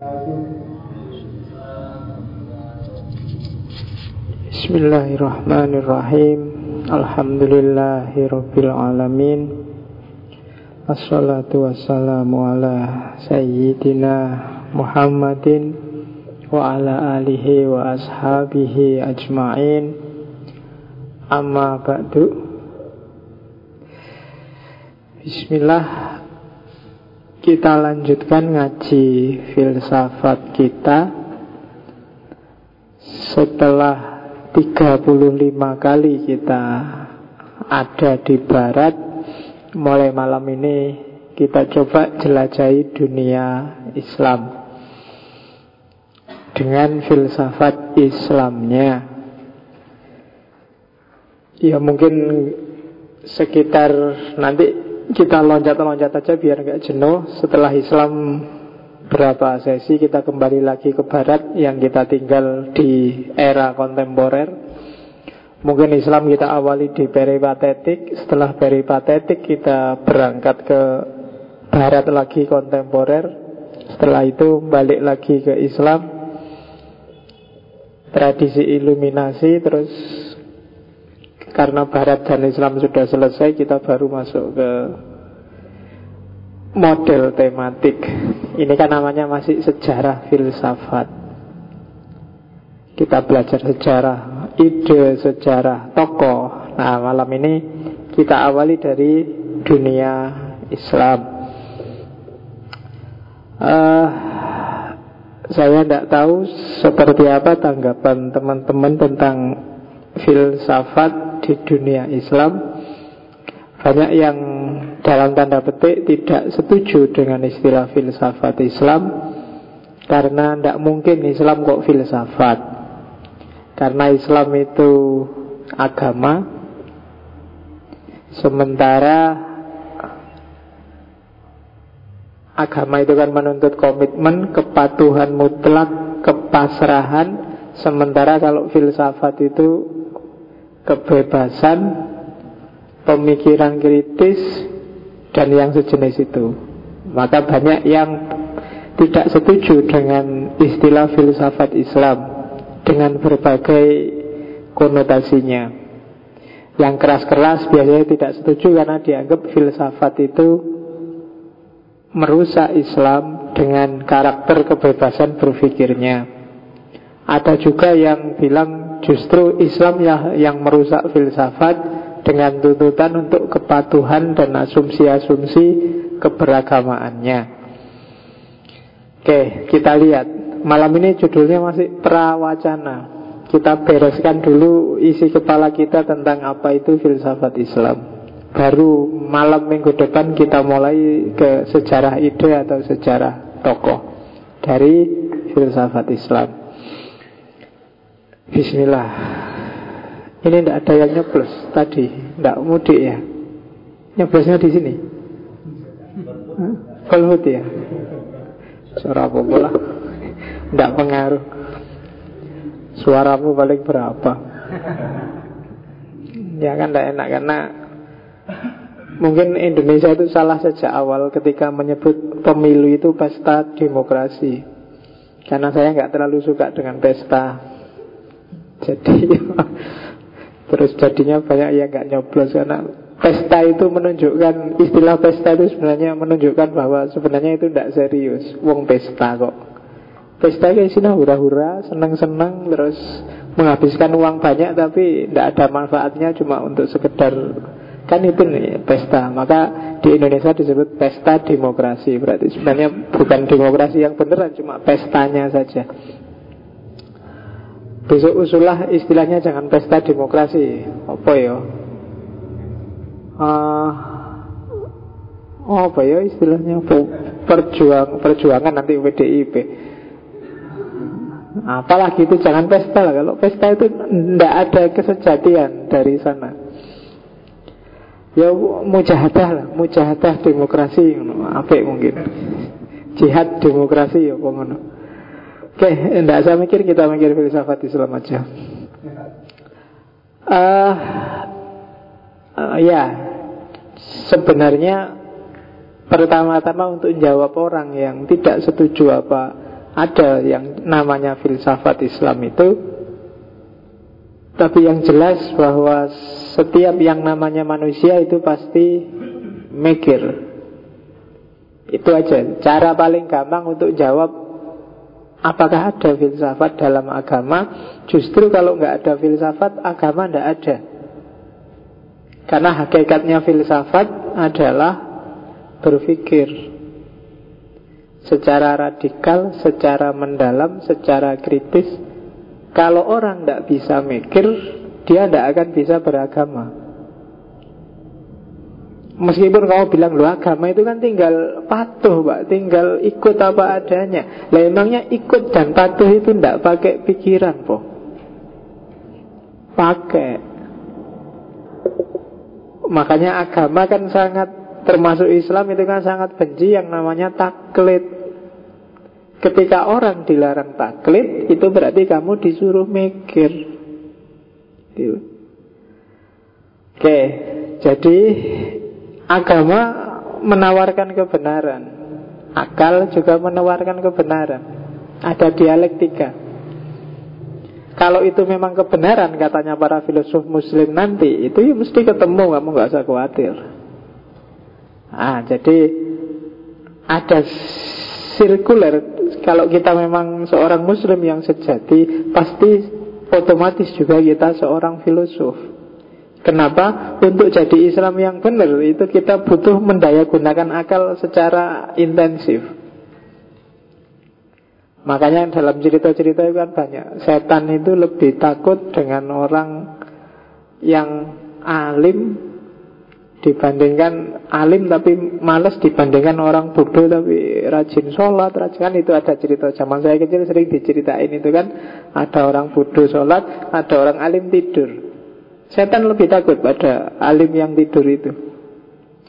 Bismillahirrahmanirrahim. Alhamdulillahirabbil alamin Assalatu wassalamu ala sayyidina Muhammadin wa ala alihi wa ashabihi ajma'in. Amma ba'du. Bismillah Kita lanjutkan ngaji filsafat kita. Setelah 35 kali kita ada di barat Mulai malam ini kita coba jelajahi dunia Islam. Dengan filsafat Islamnya. Ya mungkin sekitar nanti kita loncat-loncat aja biar nggak jenuh Setelah Islam berapa sesi kita kembali lagi ke barat yang kita tinggal di era kontemporer. Mungkin Islam kita awali di peripatetik, setelah peripatetik kita berangkat ke barat lagi kontemporer. Setelah itu balik lagi ke Islam. Tradisi iluminasi terus karena barat dan Islam sudah selesai kita baru masuk ke model tematik. Ini kan namanya masih sejarah filsafat. Kita belajar sejarah, ide sejarah, tokoh. Nah, malam ini kita awali dari dunia Islam. Uh, saya tidak tahu seperti apa tanggapan teman-teman tentang filsafat di dunia Islam. Banyak yang dalam tanda petik tidak setuju dengan istilah filsafat Islam karena tidak mungkin Islam kok filsafat. Karena Islam itu agama, sementara agama itu kan menuntut komitmen, kepatuhan mutlak, kepasrahan. Sementara kalau filsafat itu kebebasan, pemikiran kritis dan yang sejenis itu. Maka banyak yang tidak setuju dengan istilah filsafat Islam dengan berbagai konotasinya. Yang keras-keras biasanya tidak setuju karena dianggap filsafat itu merusak Islam dengan karakter kebebasan berpikirnya. Ada juga yang bilang justru Islam yang merusak filsafat dengan tuntutan untuk kepatuhan dan asumsi-asumsi keberagamaannya. Oke, kita lihat. Malam ini judulnya masih prawacana. Kita bereskan dulu isi kepala kita tentang apa itu filsafat Islam. Baru malam minggu depan kita mulai ke sejarah ide atau sejarah tokoh dari filsafat Islam. Bismillah. Ini tidak ada yang nyoblos tadi, tidak mudik ya. Nyoblosnya di sini. Volhut ya. Suara pula? Tidak pengaruh. Suaramu paling berapa? Ya kan tidak enak karena Mungkin Indonesia itu salah sejak awal ketika menyebut pemilu itu pesta demokrasi Karena saya nggak terlalu suka dengan pesta Jadi Terus jadinya banyak yang nggak nyoblos karena pesta itu menunjukkan istilah pesta itu sebenarnya menunjukkan bahwa sebenarnya itu tidak serius. Wong pesta kok. Pesta kayak sini hura-hura, senang-senang, terus menghabiskan uang banyak tapi tidak ada manfaatnya cuma untuk sekedar kan itu nih pesta. Maka di Indonesia disebut pesta demokrasi. Berarti sebenarnya bukan demokrasi yang beneran, cuma pestanya saja. Besok usulah istilahnya jangan pesta demokrasi. Apa ya? Uh, apa ya istilahnya? Perjuang, perjuangan nanti PDIP. Apalagi itu jangan pesta lah. Kalau pesta itu tidak ada kesejatian dari sana. Ya mujahadah lah, mujahadah demokrasi, apa mungkin. Jihad demokrasi ya, pengono. Oke, okay, enggak saya mikir kita mikir filsafat Islam aja. Uh, uh, ya, sebenarnya pertama-tama untuk jawab orang yang tidak setuju apa ada yang namanya filsafat Islam itu Tapi yang jelas bahwa setiap yang namanya manusia itu pasti mikir Itu aja Cara paling gampang untuk jawab Apakah ada filsafat dalam agama Justru kalau nggak ada filsafat Agama nggak ada Karena hakikatnya filsafat adalah Berpikir secara radikal, secara mendalam, secara kritis. Kalau orang tidak bisa mikir, dia tidak akan bisa beragama. Meskipun kamu bilang lu agama itu kan tinggal patuh, Pak, tinggal ikut apa adanya. Lah emangnya ikut dan patuh itu tidak pakai pikiran, po? Pakai. Makanya agama kan sangat termasuk Islam itu kan sangat benci yang namanya taklid. Ketika orang dilarang taklid Itu berarti kamu disuruh mikir gitu. Oke Jadi Agama menawarkan kebenaran. Akal juga menawarkan kebenaran. Ada dialektika. Kalau itu memang kebenaran Katanya para filosof muslim nanti Itu ya mesti ketemu Kamu gak usah khawatir. Ah, jadi ada sirkuler. Kalau kita memang seorang muslim yang sejati pasti otomatis juga kita seorang filosof Kenapa? Untuk jadi Islam yang benar itu kita butuh mendaya gunakan akal secara intensif. Makanya dalam cerita-cerita itu kan banyak Setan itu lebih takut dengan orang yang alim dibandingkan alim tapi males dibandingkan orang bodoh tapi rajin sholat rajin kan itu ada cerita zaman saya kecil sering diceritain itu kan ada orang bodoh sholat ada orang alim tidur setan lebih takut pada alim yang tidur itu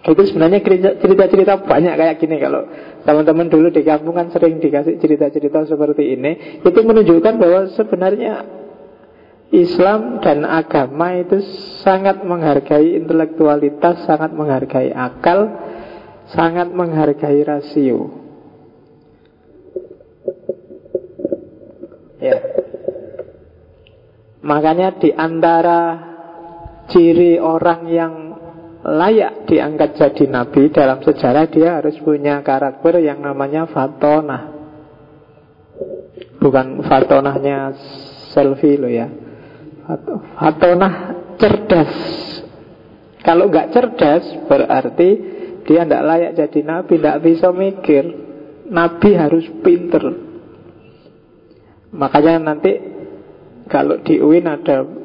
itu sebenarnya cerita-cerita banyak kayak gini kalau teman-teman dulu di kampung kan sering dikasih cerita-cerita seperti ini itu menunjukkan bahwa sebenarnya Islam dan agama itu sangat menghargai intelektualitas, sangat menghargai akal, sangat menghargai rasio. Ya. Makanya di antara ciri orang yang layak diangkat jadi nabi dalam sejarah dia harus punya karakter yang namanya fatonah. Bukan fatonahnya selfie lo ya. Hatonah cerdas. Kalau nggak cerdas Berarti dia tidak layak jadi nabi Tidak bisa mikir. Nabi harus pinter. Makanya nanti Kalau di UIN ada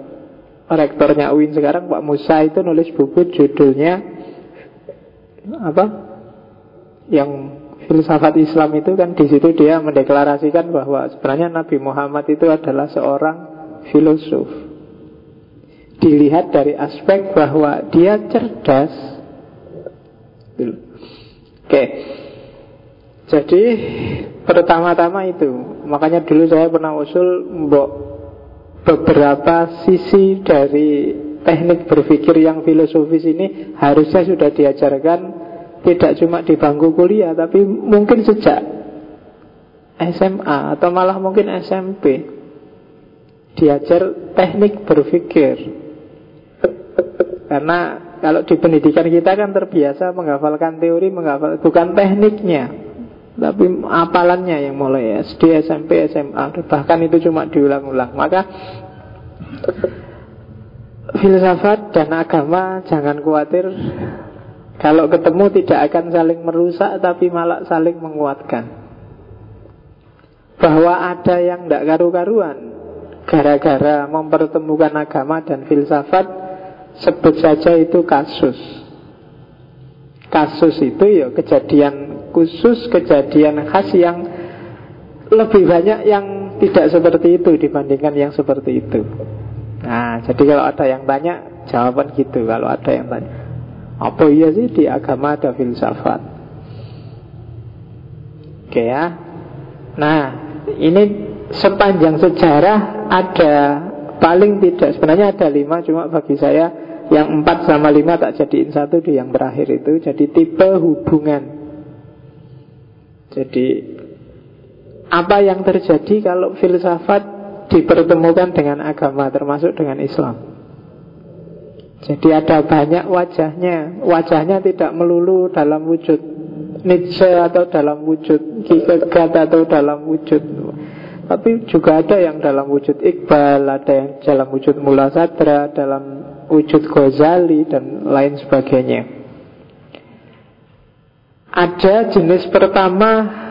Rektornya UIN sekarang Pak Musa itu nulis buku judulnya Apa Yang filsafat Islam itu kan di situ dia mendeklarasikan bahwa sebenarnya Nabi Muhammad itu adalah seorang filosof dilihat dari aspek bahwa dia cerdas. Oke. Jadi pertama-tama itu, makanya dulu saya pernah usul mbok beberapa sisi dari teknik berpikir yang filosofis ini harusnya sudah diajarkan tidak cuma di bangku kuliah tapi mungkin sejak SMA atau malah mungkin SMP diajar teknik berpikir. Karena kalau di pendidikan kita kan terbiasa menghafalkan teori, menghafal bukan tekniknya, tapi apalannya yang mulai SD, SMP, SMA, bahkan itu cuma diulang-ulang. Maka filsafat dan agama jangan khawatir kalau ketemu tidak akan saling merusak tapi malah saling menguatkan. Bahwa ada yang tidak karu-karuan gara-gara mempertemukan agama dan filsafat Sebut saja itu kasus Kasus itu ya kejadian khusus, kejadian khas yang lebih banyak yang tidak seperti itu dibandingkan yang seperti itu. Nah, jadi kalau ada yang tanya, jawaban gitu. Kalau ada yang tanya, apa iya sih di agama ada filsafat? Oke ya. Nah, ini sepanjang sejarah ada paling tidak sebenarnya ada lima cuma bagi saya yang empat sama lima tak jadiin satu di yang terakhir itu Jadi tipe hubungan Jadi apa yang terjadi kalau filsafat dipertemukan dengan agama termasuk dengan Islam. Jadi ada banyak wajahnya Wajahnya tidak melulu dalam wujud Nietzsche atau dalam wujud Kierkegaard atau dalam wujud Tapi juga ada yang dalam wujud Iqbal Ada yang dalam wujud Mula Sadra Dalam wujud Ghazali Dan lain sebagainya Ada jenis pertama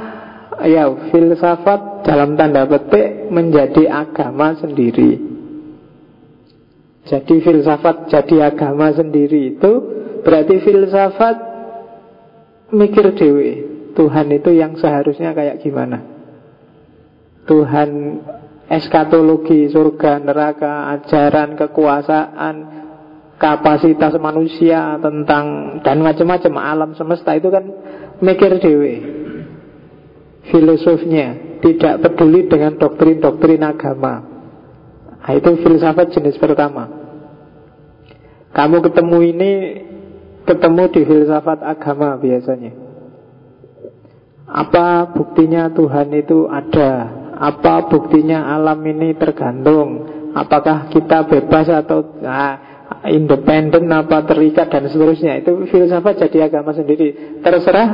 Ya filsafat dalam tanda petik Menjadi agama sendiri jadi filsafat jadi agama sendiri itu berarti filsafat mikir dewi. Tuhan itu yang seharusnya kayak gimana? Tuhan eskatologi, surga, neraka, ajaran, kekuasaan, kapasitas manusia tentang dan macam-macam alam semesta itu kan mikir dewi. Filosofnya tidak peduli dengan doktrin-doktrin agama. Nah, itu filsafat jenis pertama. Kamu ketemu ini ketemu di filsafat agama biasanya. Apa buktinya Tuhan itu ada? Apa buktinya alam ini tergantung? Apakah kita bebas atau nah, independen apa terikat dan seterusnya? Itu filsafat jadi agama sendiri. Terserah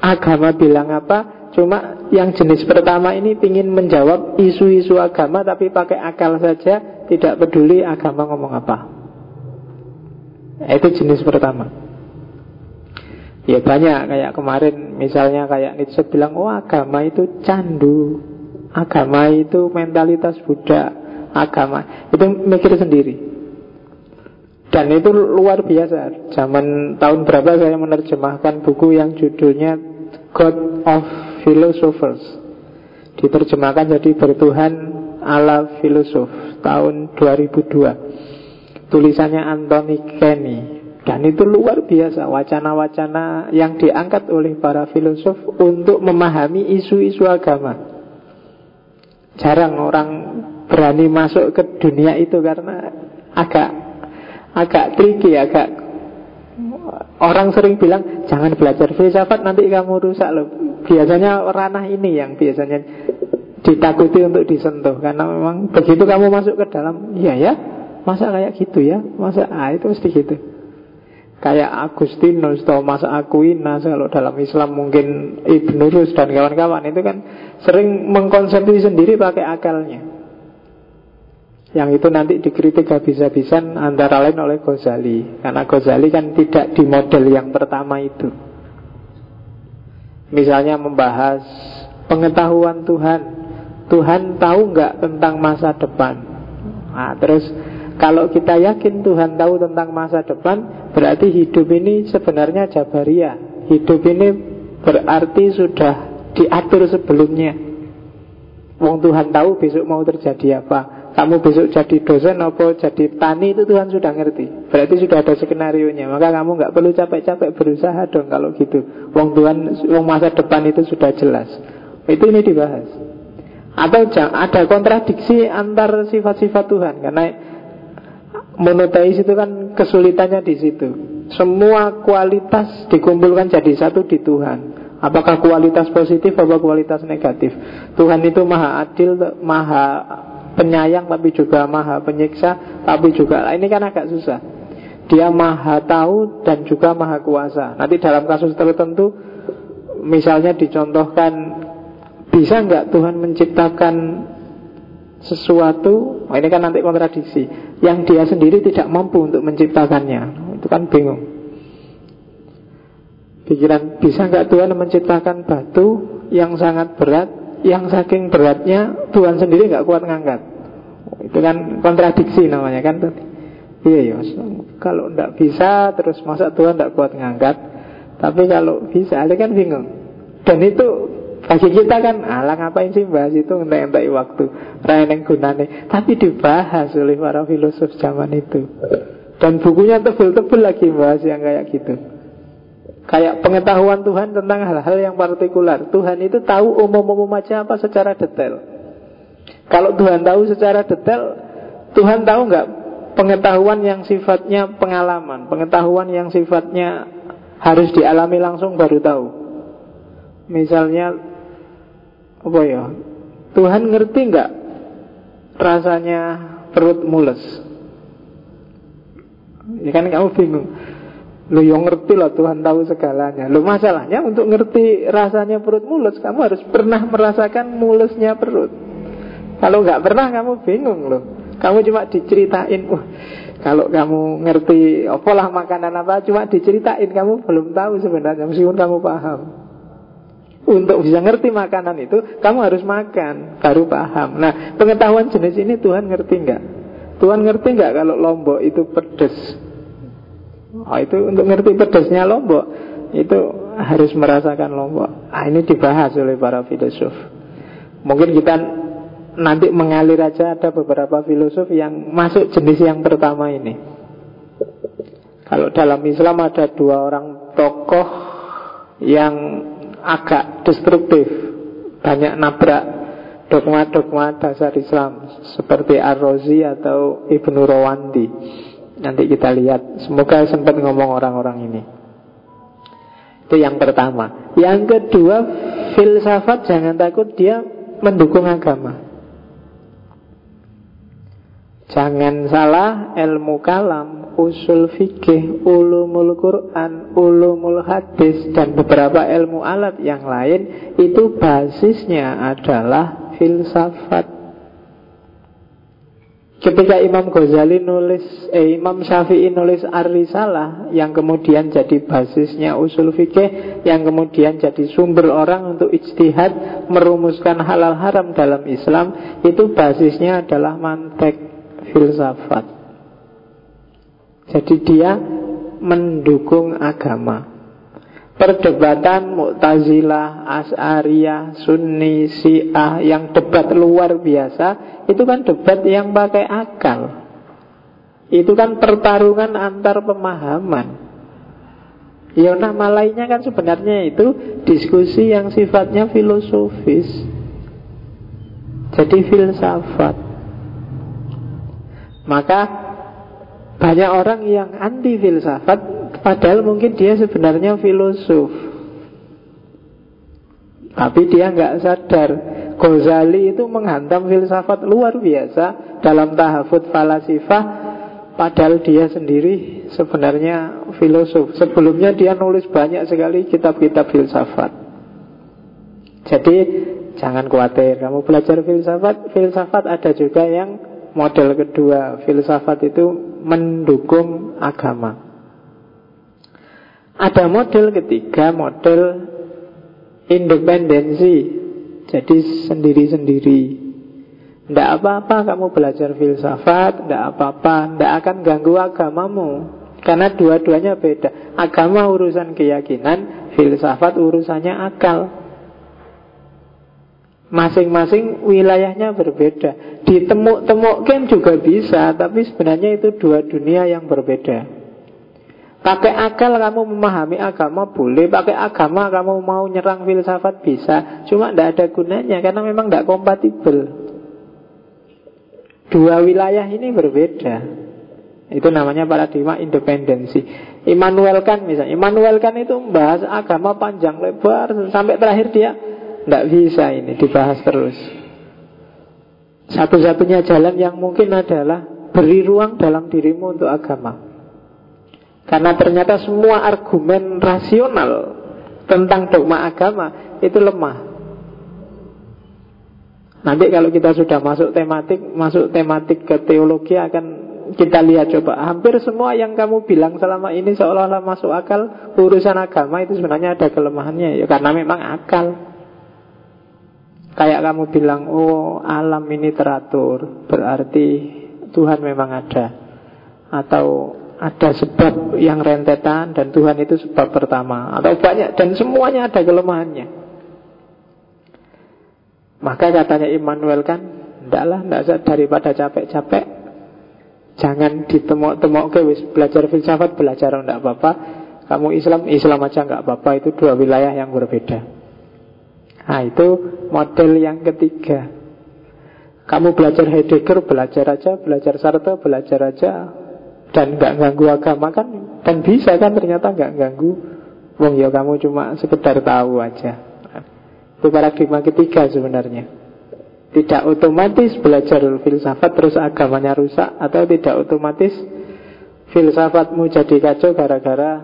agama bilang apa, Cuma yang jenis pertama ini ingin menjawab isu-isu agama tapi pakai akal saja, tidak peduli agama ngomong apa. Itu jenis pertama. Ya banyak kayak kemarin misalnya kayak Nietzsche bilang, oh agama itu candu, agama itu mentalitas Buddha, agama itu mikir sendiri. Dan itu luar biasa. Zaman tahun berapa saya menerjemahkan buku yang judulnya God of Philosophers. Diterjemahkan jadi bertuhan ala filosof Tahun 2002 Tulisannya Anthony Kenny. Dan itu luar biasa Wacana-wacana yang diangkat oleh para filosof Untuk memahami isu-isu agama. Jarang orang berani masuk ke dunia itu Karena agak agak tricky, agak Orang sering bilang jangan belajar filsafat nanti kamu rusak loh. Biasanya ranah ini yang biasanya ditakuti untuk disentuh karena memang begitu kamu masuk ke dalam, iya ya, masa kayak gitu ya, masa ah itu mesti gitu. Kayak Agustinus, Thomas Aquinas kalau dalam Islam mungkin Ibnu Rus dan kawan-kawan itu kan sering mengkonsepsi sendiri pakai akalnya. Yang itu nanti dikritik habis-habisan antara lain oleh Ghazali. Karena Ghazali kan tidak di model yang pertama itu. Misalnya membahas pengetahuan Tuhan. Tuhan tahu nggak tentang masa depan? Nah, Terus kalau kita yakin Tuhan tahu tentang masa depan Berarti hidup ini sebenarnya Jabariyah. Hidup ini berarti sudah diatur sebelumnya. Wong Tuhan tahu besok mau terjadi apa kamu besok jadi dosen apa jadi tani itu Tuhan sudah ngerti. Berarti sudah ada skenario nya Maka kamu nggak perlu capek-capek berusaha dong kalau gitu. Wong Tuhan, wong masa depan itu sudah jelas. Itu ini dibahas. Atau ada kontradiksi antar sifat-sifat Tuhan. Karena monoteis itu kan kesulitannya di situ. Semua kualitas dikumpulkan jadi satu di Tuhan. Apakah kualitas positif atau kualitas negatif? Tuhan itu maha adil, maha penyayang tapi juga maha penyiksa tapi juga ini kan agak susah. Dia maha tahu dan juga maha kuasa. Nanti dalam kasus tertentu misalnya dicontohkan bisa nggak Tuhan menciptakan sesuatu? Oh ini kan nanti kontradiksi. Yang dia sendiri tidak mampu untuk menciptakannya. Itu kan bingung. Pikiran bisa nggak Tuhan menciptakan batu yang sangat berat yang saking beratnya Tuhan sendiri nggak kuat ngangkat. Itu kan kontradiksi namanya kan. Iya ya, kalau nggak bisa terus masa Tuhan nggak kuat ngangkat. Tapi kalau bisa, ada kan bingung. Dan itu bagi kita kan alang ngapain sih bahas itu ngentai waktu Rayaneng gunane Tapi dibahas oleh para filosof zaman itu Dan bukunya tebel-tebel lagi bahas yang kayak gitu Kayak pengetahuan Tuhan tentang hal-hal yang partikular Tuhan itu tahu umum-umum aja apa secara detail Kalau Tuhan tahu secara detail Tuhan tahu nggak pengetahuan yang sifatnya pengalaman Pengetahuan yang sifatnya harus dialami langsung baru tahu Misalnya apa ya? Tuhan ngerti nggak rasanya perut mules? Ya kan kamu bingung. Lu yang ngerti lah Tuhan tahu segalanya. Lu masalahnya untuk ngerti rasanya perut mulus, kamu harus pernah merasakan mulusnya perut. Kalau nggak pernah kamu bingung loh. Kamu cuma diceritain, wah kalau kamu ngerti apalah makanan apa Cuma diceritain kamu belum tahu sebenarnya Meskipun kamu paham Untuk bisa ngerti makanan itu Kamu harus makan Baru paham Nah pengetahuan jenis ini Tuhan ngerti nggak? Tuhan ngerti nggak kalau lombok itu pedes Oh itu untuk ngerti pedesnya lombok Itu harus merasakan lombok ah, Ini dibahas oleh para filosof Mungkin kita nanti mengalir aja ada beberapa filosof yang masuk jenis yang pertama ini. Kalau dalam Islam ada dua orang tokoh yang agak destruktif, banyak nabrak dogma-dogma dasar Islam seperti Ar-Razi atau Ibnu Rawandi. Nanti kita lihat, semoga sempat ngomong orang-orang ini. Itu yang pertama. Yang kedua, filsafat jangan takut dia mendukung agama. Jangan salah ilmu kalam, usul fikih, ulumul Quran, ulumul hadis dan beberapa ilmu alat yang lain itu basisnya adalah filsafat. Ketika Imam Ghazali nulis, eh, Imam Syafi'i nulis Ar-Risalah yang kemudian jadi basisnya usul fikih, yang kemudian jadi sumber orang untuk ijtihad merumuskan halal haram dalam Islam, itu basisnya adalah mantek filsafat. Jadi dia mendukung agama. Perdebatan Mu'tazilah, As'ariyah, Sunni, Syiah yang debat luar biasa, itu kan debat yang pakai akal. Itu kan pertarungan antar pemahaman. Ya nama lainnya kan sebenarnya itu diskusi yang sifatnya filosofis. Jadi filsafat. Maka banyak orang yang anti filsafat Padahal mungkin dia sebenarnya filosof. Tapi dia nggak sadar. Ghazali itu menghantam filsafat luar biasa Dalam tahafut falasifah. Padahal dia sendiri sebenarnya filosof. Sebelumnya dia nulis banyak sekali kitab-kitab filsafat. Jadi jangan khawatir. Kamu belajar filsafat Filsafat ada juga yang Model kedua, filsafat itu mendukung agama. Ada model ketiga, model independensi. Jadi sendiri-sendiri. Tidak apa-apa kamu belajar filsafat, tidak apa-apa, tidak akan ganggu agamamu. Karena dua-duanya beda. Agama urusan keyakinan, filsafat urusannya akal. Masing-masing wilayahnya berbeda Ditemuk-temukkan juga bisa Tapi sebenarnya itu dua dunia yang berbeda Pakai akal kamu memahami agama boleh Pakai agama kamu mau nyerang filsafat bisa. Cuma tidak ada gunanya Karena memang tidak kompatibel. Dua wilayah ini berbeda. Itu namanya paradigma independensi. Immanuel Kant misalnya. Immanuel Kant itu membahas agama panjang lebar Sampai terakhir dia tidak bisa ini dibahas terus. Satu-satunya jalan yang mungkin adalah Beri ruang dalam dirimu untuk agama Karena ternyata semua argumen rasional Tentang dogma agama Itu lemah. Nanti kalau kita sudah masuk tematik Masuk tematik ke teologi akan kita lihat coba. Hampir semua yang kamu bilang selama ini Seolah-olah masuk akal Urusan agama itu sebenarnya ada kelemahannya. Ya Karena memang akal. Kayak kamu bilang, oh alam ini teratur, berarti Tuhan memang ada. Atau ada sebab yang rentetan dan Tuhan itu sebab pertama. Atau banyak, dan semuanya ada kelemahannya. Maka katanya Immanuel kan, ndaklah, ndak daripada capek-capek, jangan ditemok-temok ke belajar filsafat, belajar ndak apa-apa. Kamu Islam, Islam aja nggak apa-apa, itu dua wilayah yang berbeda. Nah itu model yang ketiga Kamu belajar Heidegger Belajar aja, belajar Sartre Belajar aja Dan nggak ganggu agama kan Dan bisa kan ternyata nggak ganggu Wong ya kamu cuma sekedar tahu aja Itu paradigma ketiga sebenarnya. Tidak otomatis belajar filsafat terus agamanya rusak atau tidak otomatis filsafatmu jadi kacau gara-gara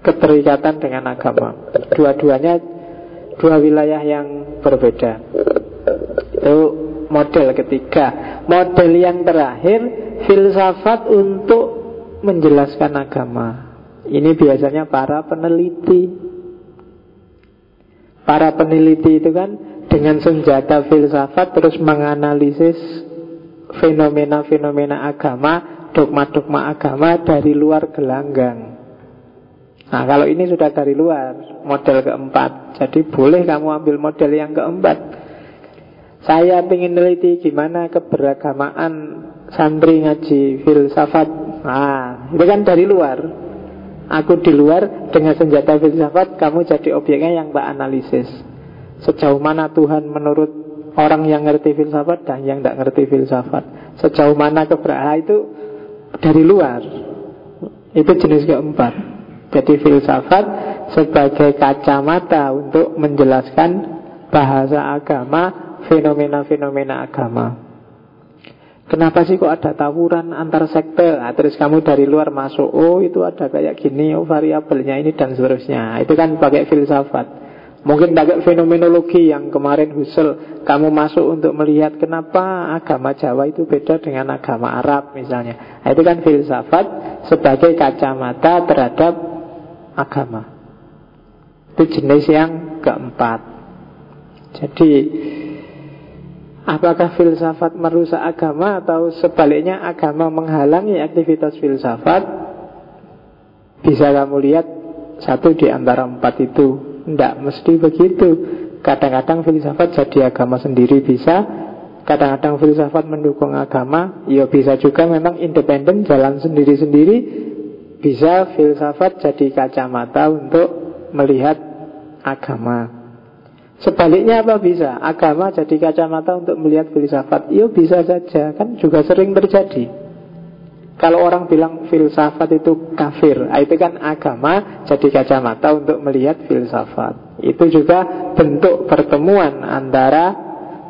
keterikatan dengan agama. Dua-duanya dua wilayah yang berbeda. Itu model ketiga. Model yang terakhir filsafat untuk menjelaskan agama. Ini biasanya para peneliti. Para peneliti itu kan dengan senjata filsafat terus menganalisis fenomena-fenomena agama, dogma-dogma agama dari luar gelanggang. Nah kalau ini sudah dari luar, model keempat. Jadi boleh kamu ambil model yang keempat. Saya ingin neliti gimana keberagamaan santri ngaji filsafat. Nah, itu kan dari luar. Aku di luar dengan senjata filsafat Kamu jadi objeknya yang tak analisis Sejauh mana Tuhan menurut orang yang ngerti filsafat Dan yang tidak ngerti filsafat Sejauh mana keberagaman itu dari luar Itu jenis keempat Jadi filsafat sebagai kacamata untuk menjelaskan bahasa agama Fenomena-fenomena agama Kenapa sih kok ada tawuran antar sekte? Nah, terus kamu dari luar masuk, oh itu ada kayak gini, oh variabelnya ini dan seterusnya. Itu kan pakai filsafat. Mungkin pakai fenomenologi yang kemarin Husserl Kamu masuk untuk melihat kenapa agama Jawa itu beda dengan agama Arab misalnya nah, Itu kan filsafat sebagai kacamata terhadap agama Itu jenis yang keempat Jadi Apakah filsafat merusak agama atau sebaliknya agama menghalangi aktivitas filsafat? Bisa kamu lihat satu di antara empat itu. Tidak mesti begitu. Kadang-kadang filsafat jadi agama sendiri bisa. Kadang-kadang filsafat mendukung agama. Ya bisa juga memang independen jalan sendiri-sendiri. Bisa filsafat jadi kacamata untuk melihat agama. Sebaliknya apa bisa? Agama jadi kacamata untuk melihat filsafat. Ya bisa saja, kan juga sering terjadi. Kalau orang bilang filsafat itu kafir ah, Itu kan agama jadi kacamata untuk melihat filsafat. Itu juga bentuk pertemuan antara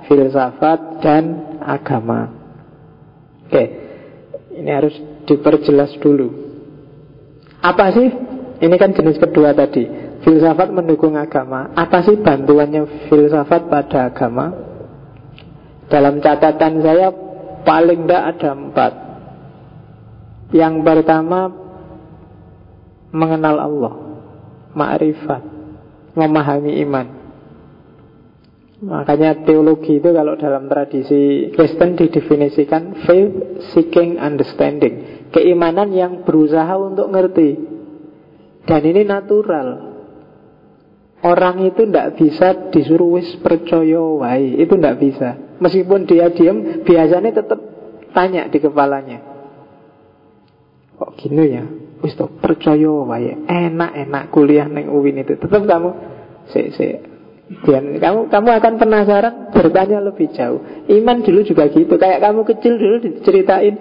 filsafat dan agama. Oke, ini harus diperjelas dulu. Apa sih? Ini kan jenis kedua tadi filsafat mendukung agama. Apa sih bantuannya filsafat pada agama? Dalam catatan saya paling tidak ada empat. Yang pertama mengenal Allah, ma'rifat, memahami iman. Makanya teologi itu kalau dalam tradisi Kristen didefinisikan faith seeking understanding, keimanan yang berusaha untuk ngerti. Dan ini natural. Orang itu tidak bisa disuruh wis percaya wae, itu tidak bisa. Meskipun dia diam, biasanya tetap tanya di kepalanya. Kok gini ya? Wis to percaya wae, enak-enak kuliah neng UIN itu. Tetap kamu si si dan kamu kamu akan penasaran bertanya lebih jauh. Iman dulu juga gitu. Kayak kamu kecil dulu diceritain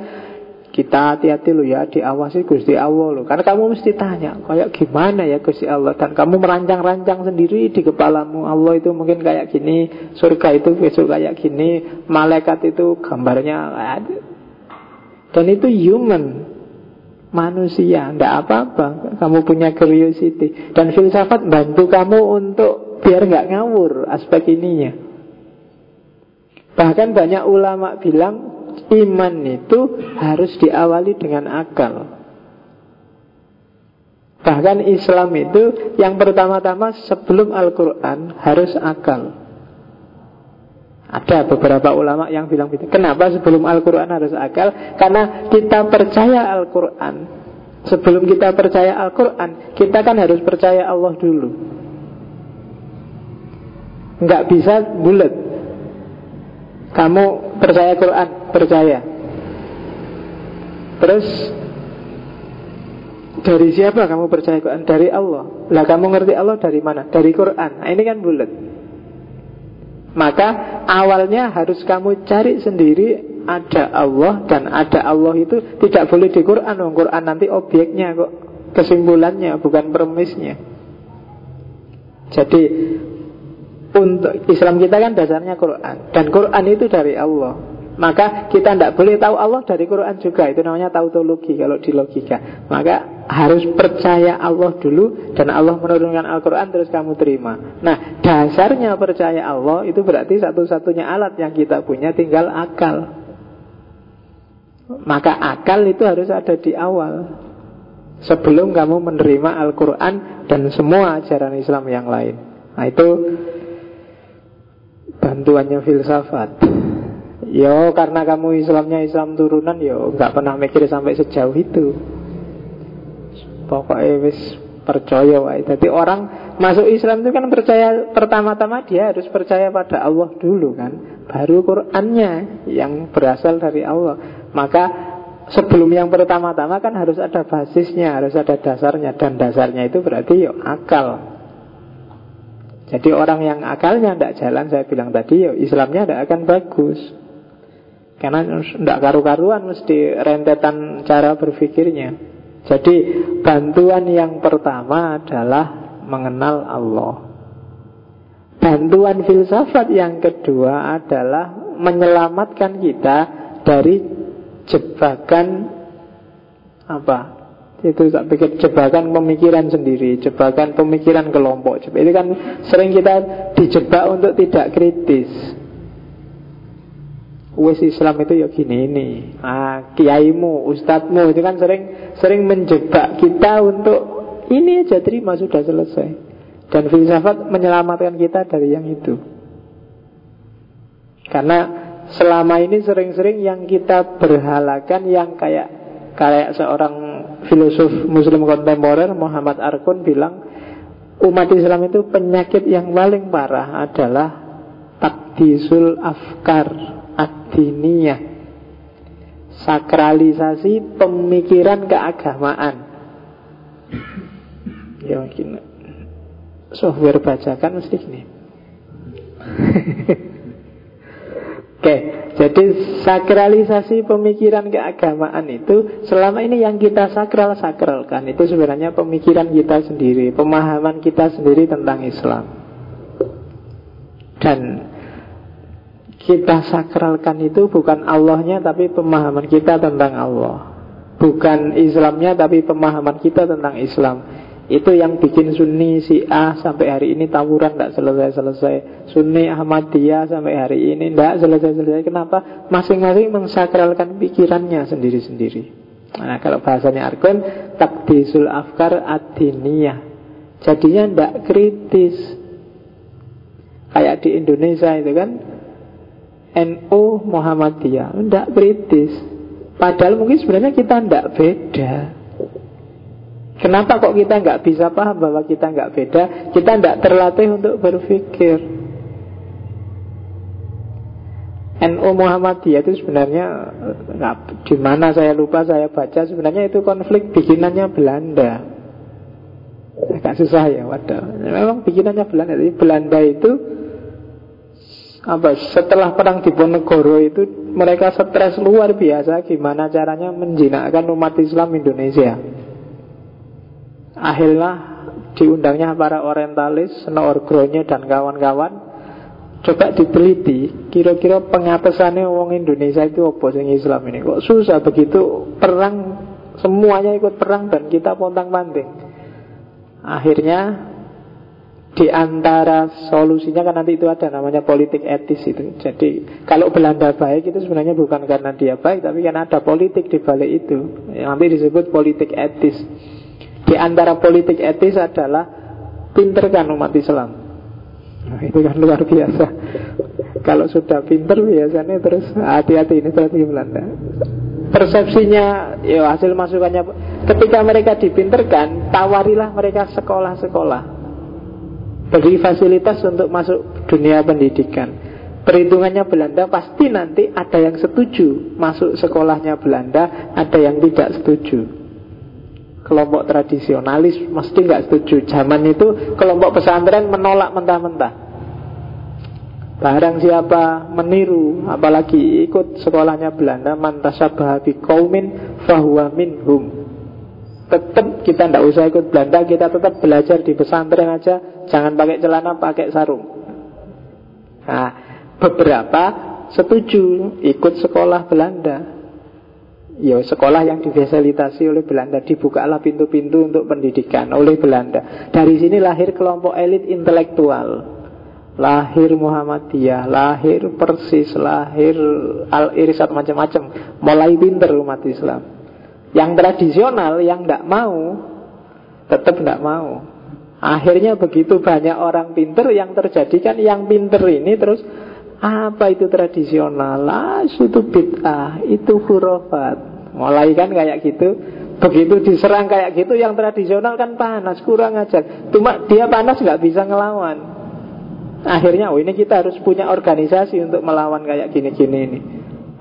kita hati-hati lo ya diawasi Gusti Allah lo Karena kamu mesti tanya Kayak gimana ya Gusti Allah? Dan kamu merancang-rancang sendiri di kepalamu. Allah itu mungkin kayak gini Surga itu besok kayak gini Malaikat itu gambarnya Dan itu human Manusia Tidak apa-apa. Kamu punya curiosity. Dan filsafat bantu kamu untuk Biar nggak ngawur aspek ininya. Bahkan banyak ulama bilang iman itu harus diawali dengan akal. Bahkan Islam itu yang pertama-tama sebelum Al-Quran harus akal. Ada beberapa ulama yang bilang begitu. Kenapa sebelum Al-Quran harus akal? Karena kita percaya Al-Quran. Sebelum kita percaya Al-Quran, kita kan harus percaya Allah dulu. Nggak bisa bulat. Kamu percaya Quran, percaya. Terus dari siapa kamu percaya Quran? Dari Allah. Lah kamu ngerti Allah dari mana? Dari Quran. Nah, ini kan bulat. Maka awalnya harus kamu cari sendiri ada Allah dan ada Allah itu tidak boleh di Quran. Oh, Quran nanti objeknya kok kesimpulannya bukan permisnya. Jadi untuk Islam kita kan dasarnya Quran. Dan Quran itu dari Allah. Maka kita tidak boleh tahu Allah dari Quran juga. Itu namanya tautologi kalau di logika. Maka harus percaya Allah dulu Dan Allah menurunkan Al-Quran terus kamu terima. Nah dasarnya percaya Allah Itu berarti satu-satunya alat yang kita punya tinggal akal. Maka akal itu harus ada di awal. Sebelum kamu menerima Al-Quran Dan semua ajaran Islam yang lain. Nah itu Bantuannya filsafat Yo karena kamu Islamnya Islam turunan Yo nggak pernah mikir sampai sejauh itu Pokoknya wis percaya wae. Jadi orang masuk Islam itu kan percaya pertama-tama dia harus percaya pada Allah dulu kan. Baru Qur'annya yang berasal dari Allah. Maka sebelum yang pertama-tama kan harus ada basisnya, harus ada dasarnya dan dasarnya itu berarti yo akal. Jadi orang yang akalnya tidak jalan saya bilang tadi yo Islamnya tidak akan bagus. Karena tidak karu-karuan mesti rentetan cara berpikirnya. Jadi bantuan yang pertama adalah mengenal Allah. Bantuan filsafat yang kedua adalah menyelamatkan kita dari jebakan apa? Itu tak pikir jebakan pemikiran sendiri, jebakan pemikiran kelompok. Itu kan sering kita dijebak untuk tidak kritis. Wes Islam itu ya gini ini ah, Kiaimu, ustadzmu Itu kan sering sering menjebak kita untuk Ini aja terima sudah selesai Dan filsafat menyelamatkan kita dari yang itu Karena selama ini sering-sering yang kita berhalakan Yang kayak kayak seorang filosof muslim kontemporer Muhammad Arkun bilang Umat Islam itu penyakit yang paling parah adalah Takdisul afkar adiniyah Sakralisasi pemikiran keagamaan. Ya mungkin Software bacakan mesti gini Oke, jadi sakralisasi pemikiran keagamaan itu selama ini yang kita sakral sakralkan itu sebenarnya pemikiran kita sendiri, pemahaman kita sendiri tentang Islam. Dan kita sakralkan itu bukan Allahnya tapi pemahaman kita tentang Allah Bukan Islamnya tapi pemahaman kita tentang Islam Itu yang bikin Sunni A sampai hari ini tawuran tidak selesai-selesai. Sunni Ahmadiyah sampai hari ini tidak selesai-selesai. Kenapa? Masing-masing mensakralkan pikirannya sendiri-sendiri. Nah kalau bahasanya Arkon Takdisul afkar adiniyah Jadinya tidak kritis. Kayak di Indonesia itu kan NU Muhammadiyah Tidak kritis. Padahal mungkin sebenarnya kita tidak beda Kenapa kok kita nggak bisa paham bahwa kita nggak beda? Kita tidak terlatih untuk berpikir. NU Muhammadiyah itu sebenarnya nggak di mana saya lupa saya baca sebenarnya itu konflik bikinannya Belanda. Agak susah ya wadah memang bikinannya Belanda jadi Belanda itu apa setelah perang di Diponegoro itu mereka stres luar biasa gimana caranya menjinakkan umat Islam Indonesia. Akhirnya diundangnya para orientalis, Snoorgronya dan kawan-kawan Coba diteliti Kira-kira pengapesannya orang Indonesia itu apa sing Islam ini Kok susah begitu perang Semuanya ikut perang dan kita pontang panting Akhirnya di antara solusinya kan nanti itu ada namanya politik etis itu. Jadi kalau Belanda baik itu sebenarnya bukan karena dia baik, tapi karena ada politik di balik itu. Yang nanti disebut politik etis. Di antara politik etis adalah pinterkan umat Islam. Nah, itu kan luar biasa. Kalau sudah pinter biasanya terus hati-hati ini strategi Belanda. Persepsinya, ya hasil masukannya. Ketika mereka dipinterkan, tawarilah mereka sekolah-sekolah beri fasilitas untuk masuk dunia pendidikan. Perhitungannya Belanda pasti nanti ada yang setuju masuk sekolahnya Belanda, ada yang tidak setuju. Kelompok tradisionalis mesti nggak setuju. Zaman itu kelompok pesantren menolak mentah-mentah. Barang siapa meniru, apalagi ikut sekolahnya Belanda, mantasabah bi kaumin fahuwa minhum tetap kita tidak usah ikut Belanda kita tetap belajar di pesantren aja jangan pakai celana pakai sarung Nah, beberapa setuju ikut sekolah Belanda. Ya, sekolah yang difasilitasi oleh Belanda dibukalah pintu-pintu untuk pendidikan oleh Belanda. Dari sini lahir kelompok elit intelektual. Lahir Muhammadiyah, lahir Persis, lahir Al-Irsad macam-macam. Mulai pinter umat Islam. Yang tradisional, yang tidak mau, tetap tidak mau. Akhirnya begitu banyak orang pinter yang terjadi kan yang pinter ini terus apa itu tradisional? Ah, itu bid'ah, itu hurufat. Mulai kan kayak gitu. Begitu diserang kayak gitu yang tradisional kan panas, kurang ajar. Cuma dia panas nggak bisa ngelawan. Akhirnya oh ini kita harus punya organisasi untuk melawan kayak gini-gini ini.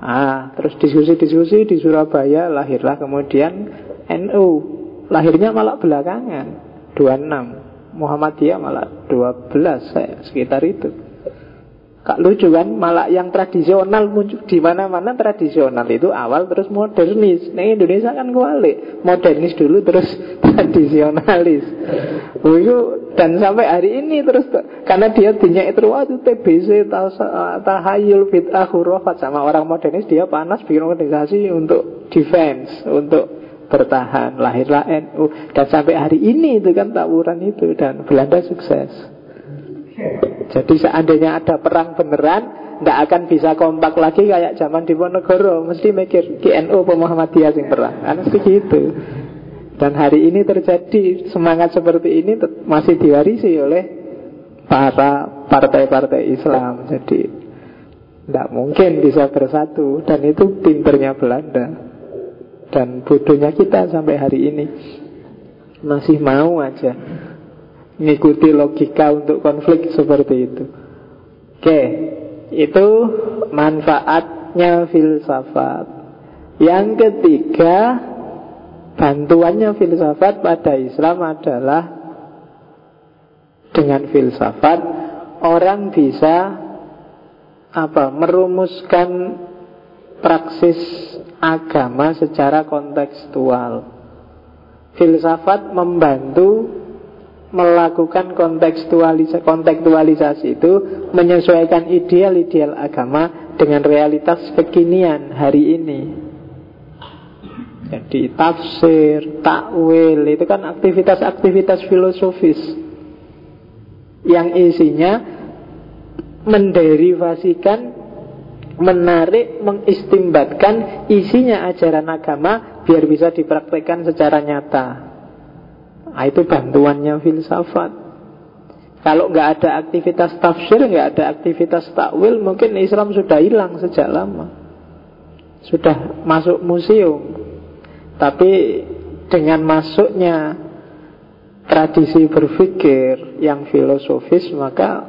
Ah, terus diskusi-diskusi di Surabaya lahirlah kemudian NU. Lahirnya malah belakangan 26 Muhammadiyah malah 12 saya sekitar itu. Kak lucu kan, malah yang tradisional muncul di mana-mana tradisional. Itu awal terus modernis. Nah Indonesia kan kualik, modernis dulu terus tradisionalis. Oh, dan sampai hari ini terus karena dia dinyak itu waktu TBC tahayul bid'ah hurufat. Sama orang modernis dia panas bikin organisasi untuk defense, untuk bertahan. Lahirlah NU dan sampai hari ini itu kan tawuran itu dan Belanda sukses jadi seandainya ada perang beneran tidak akan bisa kompak lagi kayak zaman di Ponegoro mesti mikir di NU Muhammadiyah yang perang? Kan begitu dan hari ini terjadi semangat seperti ini masih diwarisi oleh para partai-partai Islam. Jadi tidak mungkin bisa bersatu. Dan itu pinternya Belanda. Dan bodohnya kita sampai hari ini. Masih mau aja Ngikuti logika untuk konflik seperti itu Oke Itu manfaatnya filsafat Yang ketiga Bantuannya filsafat pada Islam adalah Dengan filsafat Orang bisa apa merumuskan praksis agama secara kontekstual. Filsafat membantu melakukan kontekstualisasi, kontekstualisasi itu menyesuaikan ideal-ideal agama dengan realitas kekinian hari ini. Jadi tafsir, takwil itu kan aktivitas-aktivitas filosofis yang isinya menderivasikan menarik, mengistimbatkan isinya ajaran agama biar bisa dipraktekkan secara nyata. Nah, itu bantuannya filsafat. Kalau nggak ada aktivitas tafsir, nggak ada aktivitas takwil, mungkin Islam sudah hilang sejak lama. Sudah masuk museum. Tapi dengan masuknya tradisi berpikir yang filosofis, maka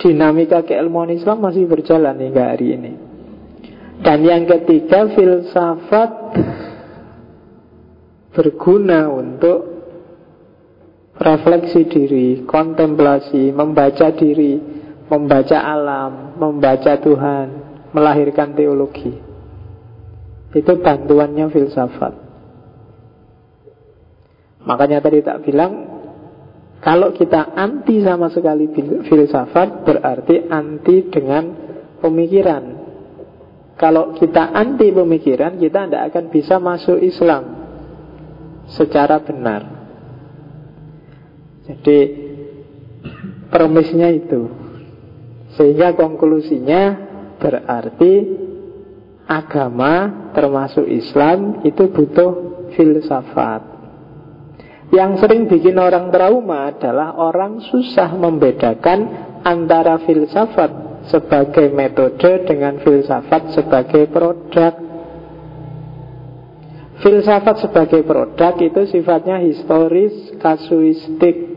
dinamika keilmuan Islam masih berjalan hingga hari ini. Dan yang ketiga filsafat berguna untuk refleksi diri, kontemplasi, membaca diri, membaca alam, membaca Tuhan, melahirkan teologi. Itu bantuannya filsafat. Makanya tadi tak bilang kalau kita anti sama sekali filsafat berarti anti dengan pemikiran kalau kita anti pemikiran, kita tidak akan bisa masuk Islam secara benar. Jadi permisnya itu. Sehingga konklusinya berarti agama termasuk Islam itu butuh filsafat. Yang sering bikin orang trauma adalah orang susah membedakan antara filsafat sebagai metode dengan filsafat sebagai produk. Filsafat sebagai produk itu sifatnya historis, kasuistik.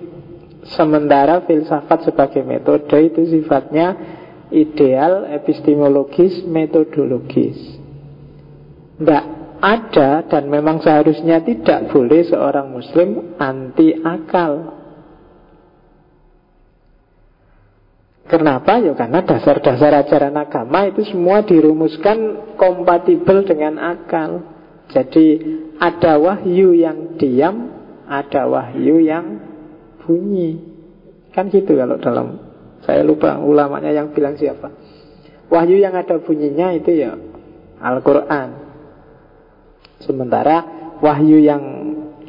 Sementara filsafat sebagai metode itu sifatnya ideal, epistemologis, metodologis. Tidak ada dan memang seharusnya tidak boleh seorang muslim anti akal Kenapa? Ya karena dasar-dasar ajaran agama itu semua dirumuskan kompatibel dengan akal. Jadi ada wahyu yang diam, ada wahyu yang bunyi. Kan gitu kalau dalam Saya lupa ulamanya yang bilang siapa. Wahyu yang ada bunyinya itu ya Al-Quran. Sementara wahyu yang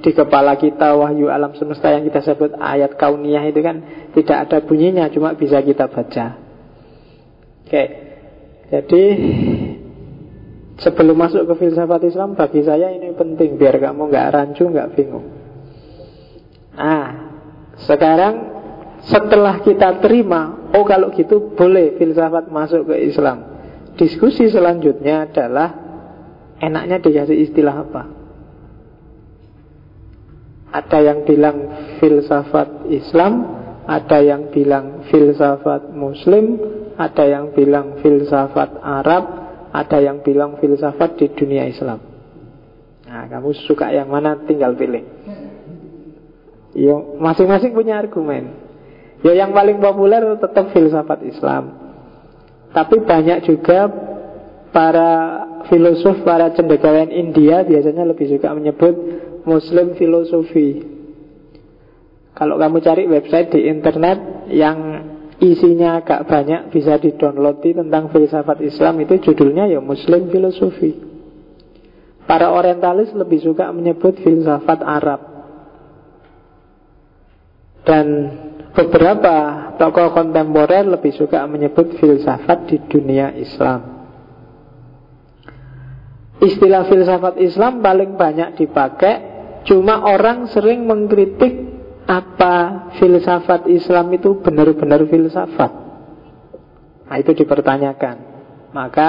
di kepala kita, wahyu alam semesta yang kita sebut ayat kauniyah itu kan tidak ada bunyinya, cuma bisa kita baca. Oke, jadi sebelum masuk ke filsafat Islam bagi saya ini penting biar kamu nggak rancu, nggak bingung. Nah, sekarang setelah kita terima, oh kalau gitu boleh filsafat masuk ke Islam. Diskusi selanjutnya adalah enaknya dikasih istilah apa? Ada yang bilang filsafat Islam, ada yang bilang filsafat Muslim, ada yang bilang filsafat Arab, ada yang bilang filsafat di dunia Islam. Nah, kamu suka yang mana tinggal pilih. Yo, masing-masing punya argumen. Ya yang paling populer tetap filsafat Islam. Tapi banyak juga para filosof, para cendekiawan India biasanya lebih suka menyebut Muslim filosofi. Kalau kamu cari website di internet yang isinya agak banyak bisa di-download tentang filsafat Islam itu judulnya ya Muslim filosofi. Para orientalis lebih suka menyebut filsafat Arab. Dan Beberapa tokoh kontemporer lebih suka menyebut filsafat di dunia Islam. Istilah filsafat Islam paling banyak dipakai, cuma orang sering mengkritik apa filsafat Islam itu benar-benar filsafat. Nah itu dipertanyakan. Maka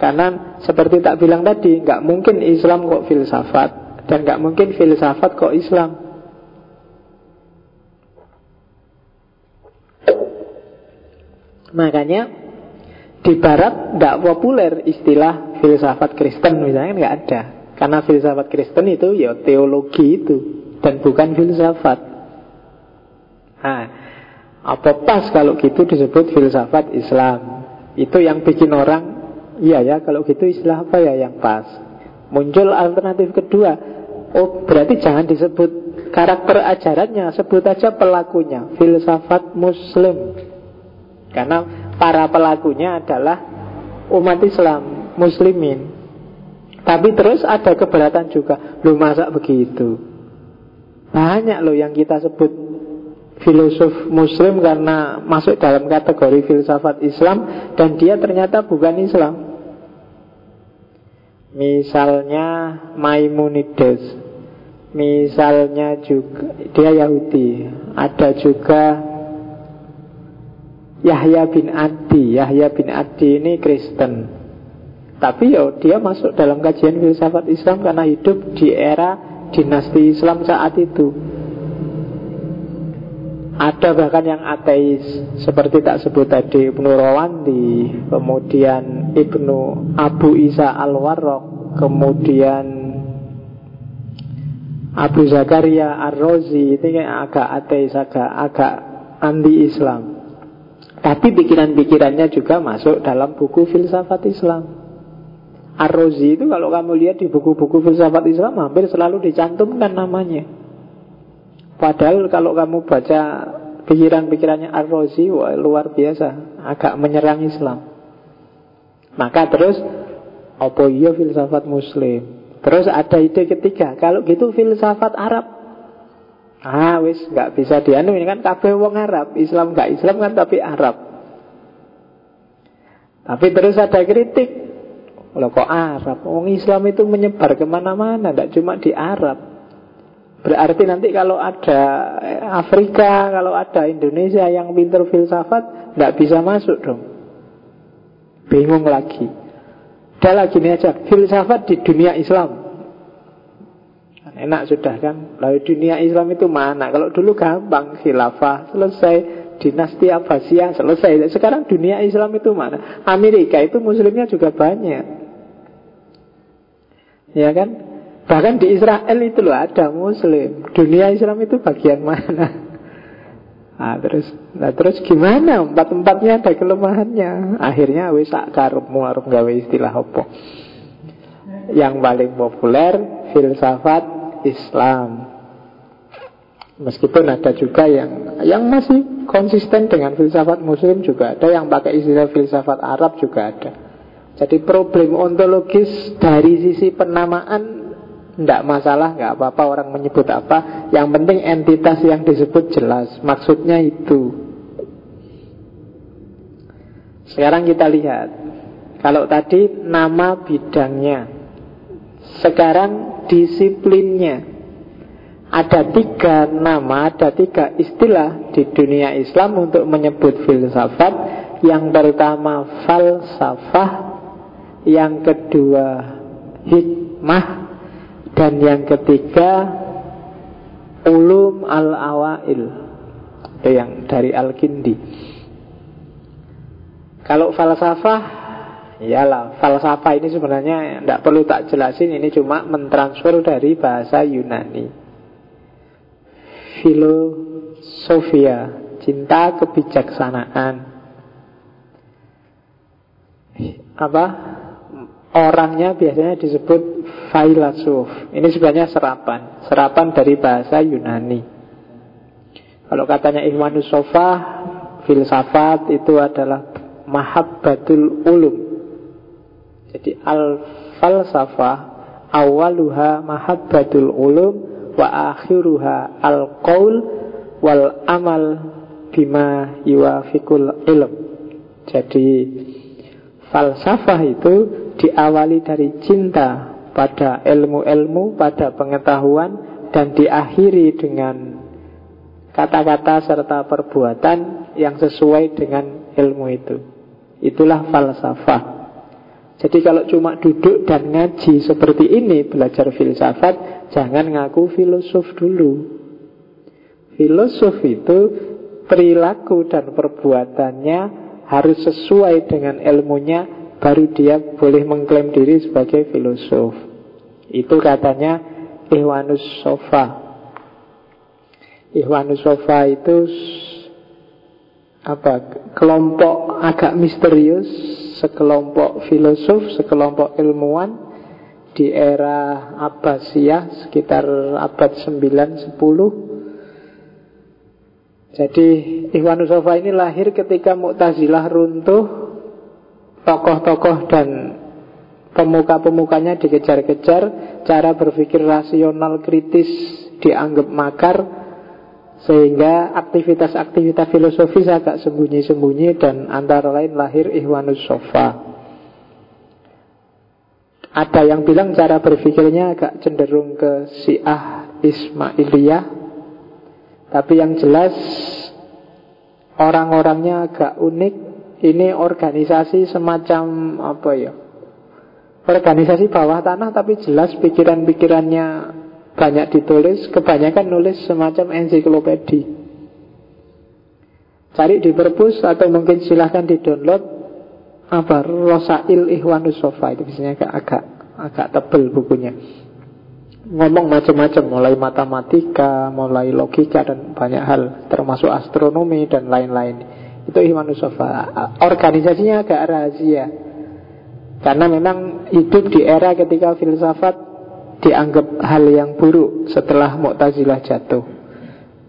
karena seperti tak bilang tadi, nggak mungkin Islam kok filsafat dan nggak mungkin filsafat kok Islam. Makanya di Barat tidak populer istilah filsafat Kristen misalnya nggak ada. Karena filsafat Kristen itu ya teologi itu dan bukan filsafat. Nah, apa pas kalau gitu disebut filsafat Islam? Itu yang bikin orang, iya ya kalau gitu istilah apa ya yang pas? Muncul alternatif kedua, oh berarti jangan disebut karakter ajarannya, sebut aja pelakunya, filsafat Muslim. Karena para pelakunya adalah umat Islam, muslimin. Tapi terus ada keberatan juga. Lu masa begitu? Banyak loh yang kita sebut filosof muslim karena masuk dalam kategori filsafat Islam dan dia ternyata bukan Islam. Misalnya Maimonides. Misalnya juga dia Yahudi. Ada juga Yahya bin Adi. Yahya bin Adi ini Kristen. Tapi ya dia masuk dalam kajian filsafat Islam Karena hidup di era dinasti Islam saat itu. Ada bahkan yang ateis Seperti tak sebut tadi Ibnu Rawandi Kemudian Ibnu Abu Isa Al-Warraq Kemudian Abu Zakaria Ar-Razi Ini agak ateis Agak, agak anti-Islam tapi pikiran-pikirannya juga masuk dalam buku filsafat Islam. Ar-Razi itu kalau kamu lihat di buku-buku filsafat Islam hampir selalu dicantumkan namanya. Padahal kalau kamu baca pikiran-pikirannya Ar-Razi wah, luar biasa, agak menyerang Islam. Maka terus apa iya filsafat muslim? Terus ada ide ketiga, kalau gitu filsafat Arab Ah wis nggak bisa dianu ini kan kabeh wong Arab, Islam nggak Islam kan tapi Arab. Tapi terus ada kritik. Loh kok Arab? Wong Islam itu menyebar ke mana-mana, tidak cuma di Arab. Berarti nanti kalau ada Afrika, kalau ada Indonesia yang pinter filsafat, nggak bisa masuk dong. Bingung lagi. Udah lagi ini aja, filsafat di dunia Islam. Enak sudah kan? Lalu dunia Islam itu mana? Kalau dulu gampang Khilafah selesai. Dinasti Abbasiyah selesai. Sekarang dunia Islam itu mana? Amerika itu muslimnya juga banyak. Ya kan? Bahkan di Israel itu loh ada muslim. Dunia Islam itu bagian mana? Nah terus, nah terus gimana? Empat-empatnya ada kelemahannya. Akhirnya wis karepmu arep gawe istilah apa? Yang paling populer filsafat Islam. Meskipun ada juga yang yang masih konsisten dengan filsafat muslim juga ada Yang pakai istilah filsafat Arab juga ada. Jadi problem ontologis dari sisi penamaan Tidak masalah, nggak apa-apa orang menyebut apa. Yang penting entitas yang disebut jelas Maksudnya itu. Sekarang kita lihat Kalau tadi nama bidangnya. Sekarang disiplinnya ada tiga nama, ada tiga istilah di dunia Islam untuk menyebut filsafat. Yang pertama falsafah, yang kedua hikmah, dan yang ketiga ulum al-awail. Itu yang dari Al-Kindi. Kalau falsafah Iyalah, falsafah ini sebenarnya tidak perlu tak jelasin, ini cuma mentransfer dari bahasa Yunani filosofia, cinta kebijaksanaan. Apa? Orangnya biasanya disebut filosof. Ini sebenarnya serapan, serapan dari bahasa Yunani. Kalau katanya Ikhwanus Sofa, filsafat itu adalah mahabbatul ulum. Jadi al-falsafah awaluha mahabbatul ulum wa akhiruha al qaul wal amal bima yuwafiqul ilm. Jadi falsafah itu diawali dari cinta pada ilmu-ilmu, pada pengetahuan dan diakhiri dengan kata-kata serta perbuatan yang sesuai dengan ilmu itu. Itulah falsafah. Jadi kalau cuma duduk dan ngaji seperti ini belajar filsafat, jangan ngaku filosof dulu. Filosof itu perilaku dan perbuatannya harus sesuai dengan ilmunya, baru dia boleh mengklaim diri sebagai filosof. Itu katanya Iwanus Sofa. Sofa itu apa kelompok agak misterius sekelompok filosof, sekelompok ilmuwan di era Abbasiyah sekitar abad 9-10 jadi Ikhwan Sofa ini lahir ketika Mu'tazilah runtuh Tokoh-tokoh dan pemuka-pemukanya dikejar-kejar Cara berpikir rasional kritis dianggap makar sehingga aktivitas-aktivitas filosofis agak sembunyi-sembunyi dan antara lain lahir Ikhwanus Sofa. Ada yang bilang cara berpikirnya agak cenderung ke Syiah Ismailiyah. Tapi yang jelas orang-orangnya agak unik. Ini organisasi semacam apa ya? Organisasi bawah tanah tapi jelas pikiran-pikirannya banyak ditulis, kebanyakan nulis semacam ensiklopedi. Cari di perpus atau mungkin silahkan di download apa Rosail Ikhwanus Sofa itu biasanya agak agak, agak tebel bukunya. Ngomong macam-macam mulai matematika, mulai logika dan banyak hal termasuk astronomi dan lain-lain. Itu Ikhwanus Sofa. Organisasinya agak rahasia. Karena memang hidup di era ketika filsafat dianggap hal yang buruk setelah Mu'tazilah jatuh.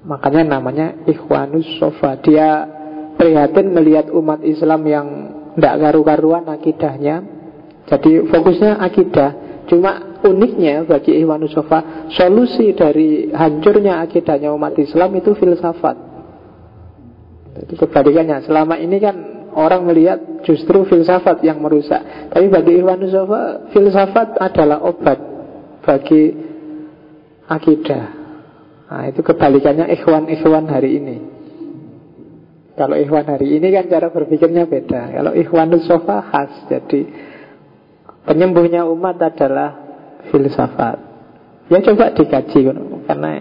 Makanya namanya Ikhwanus Sofa. Dia prihatin melihat umat Islam yang tidak karu-karuan akidahnya. Jadi fokusnya akidah. Cuma uniknya bagi Ikhwanus Sofa, solusi dari hancurnya akidahnya umat Islam itu filsafat. Itu kebalikannya. Selama ini kan orang melihat justru filsafat yang merusak. Tapi bagi Ikhwanus Sofa, filsafat adalah obat bagi akidah. Nah, itu kebalikannya ikhwan-ikhwan hari ini. Kalau ikhwan hari ini kan cara berpikirnya beda. Kalau ikhwan sofa khas. Jadi penyembuhnya umat adalah filsafat. Ya coba dikaji karena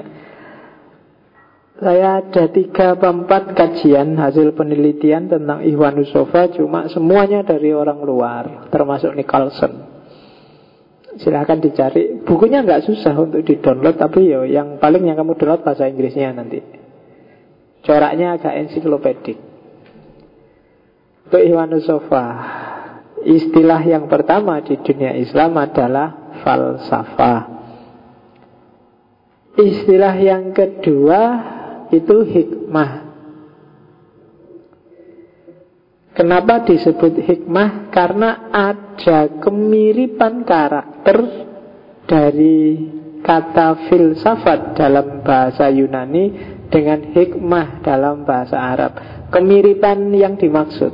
saya ada tiga empat kajian hasil penelitian tentang Ikhwanus Sofa Cuma semuanya dari orang luar Termasuk Nicholson silahkan dicari. Bukunya nggak susah untuk di download tapi yo yang paling yang kamu download bahasa Inggrisnya nanti. Coraknya agak ensiklopedik. Untuk Iwanus Sofa istilah yang pertama di dunia Islam adalah falsafah. Istilah yang kedua itu hikmah. Kenapa disebut hikmah? Karena ada kemiripan karakter dari kata filsafat dalam bahasa Yunani dengan hikmah dalam bahasa Arab. Kemiripan yang dimaksud.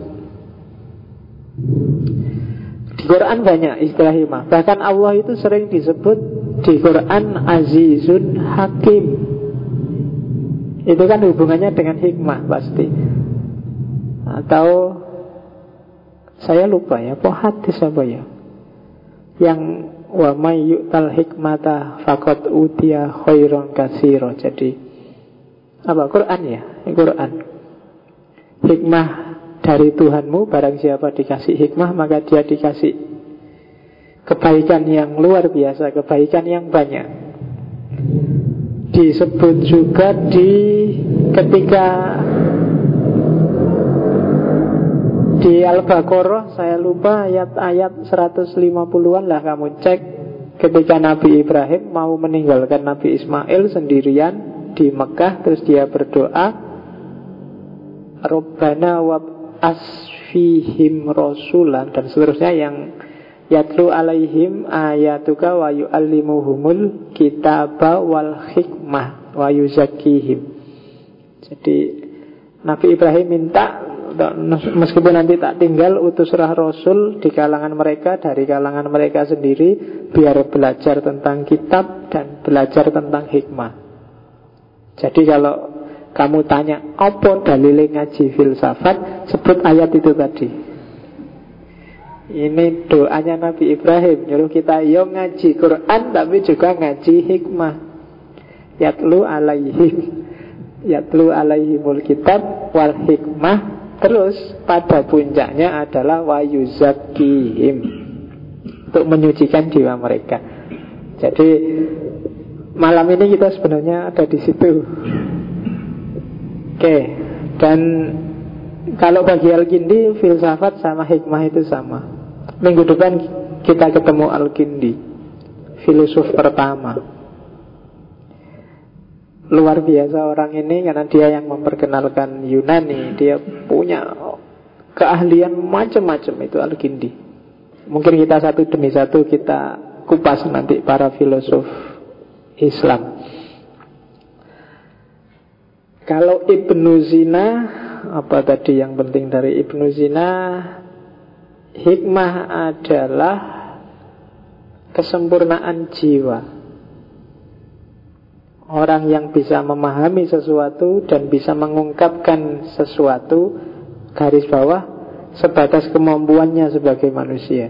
Di Quran banyak istilah hikmah. Bahkan Allah itu sering disebut di Quran Azizun Hakim. Itu kan hubungannya dengan hikmah pasti. Atau saya lupa ya, hadis apa ya? Yang wa may yu'tal hikmata faqad utiya khairon katsira. Jadi apa Quran ya? Quran. Hikmah dari Tuhanmu barang siapa dikasih hikmah maka dia dikasih kebaikan yang luar biasa, kebaikan yang banyak. Disebut juga di ketika Di Al-Baqarah saya lupa ayat-ayat 150-an lah kamu cek. Ketika Nabi Ibrahim mau meninggalkan Nabi Ismail sendirian di Mekah terus dia berdoa Rabbana wa asfihim rasulan dan seterusnya yang yatlu alaihim ayatuka wa yu'allimuhumul kitaba wal hikmah wa yuzakihim jadi Nabi Ibrahim minta meskipun nanti tak tinggal utuslah Rasul di kalangan mereka dari kalangan mereka sendiri biar belajar tentang kitab dan belajar tentang hikmah. Jadi kalau kamu tanya apa dalil ngaji filsafat, sebut ayat itu tadi. Ini doanya Nabi Ibrahim Nyuruh kita yo ngaji Quran Tapi juga ngaji hikmah Yatlu alaihim Yatlu alaihimul kitab Wal hikmah Terus pada puncaknya adalah wayuzakihim Untuk menyucikan jiwa mereka. Jadi malam ini kita sebenarnya ada di situ. Oke Dan kalau bagi Al-Kindi filsafat sama hikmah itu sama. Minggu depan kita ketemu Al-Kindi Filosof pertama Luar biasa orang ini karena dia yang memperkenalkan Yunani Dia punya keahlian macam-macam itu Al-Kindi Mungkin kita satu demi satu kita kupas nanti para filosof Islam. Kalau Ibnu Zina Apa tadi yang penting dari Ibnu Zina? Hikmah adalah Kesempurnaan jiwa Orang yang bisa memahami sesuatu dan bisa mengungkapkan sesuatu garis bawah sebatas kemampuannya sebagai manusia.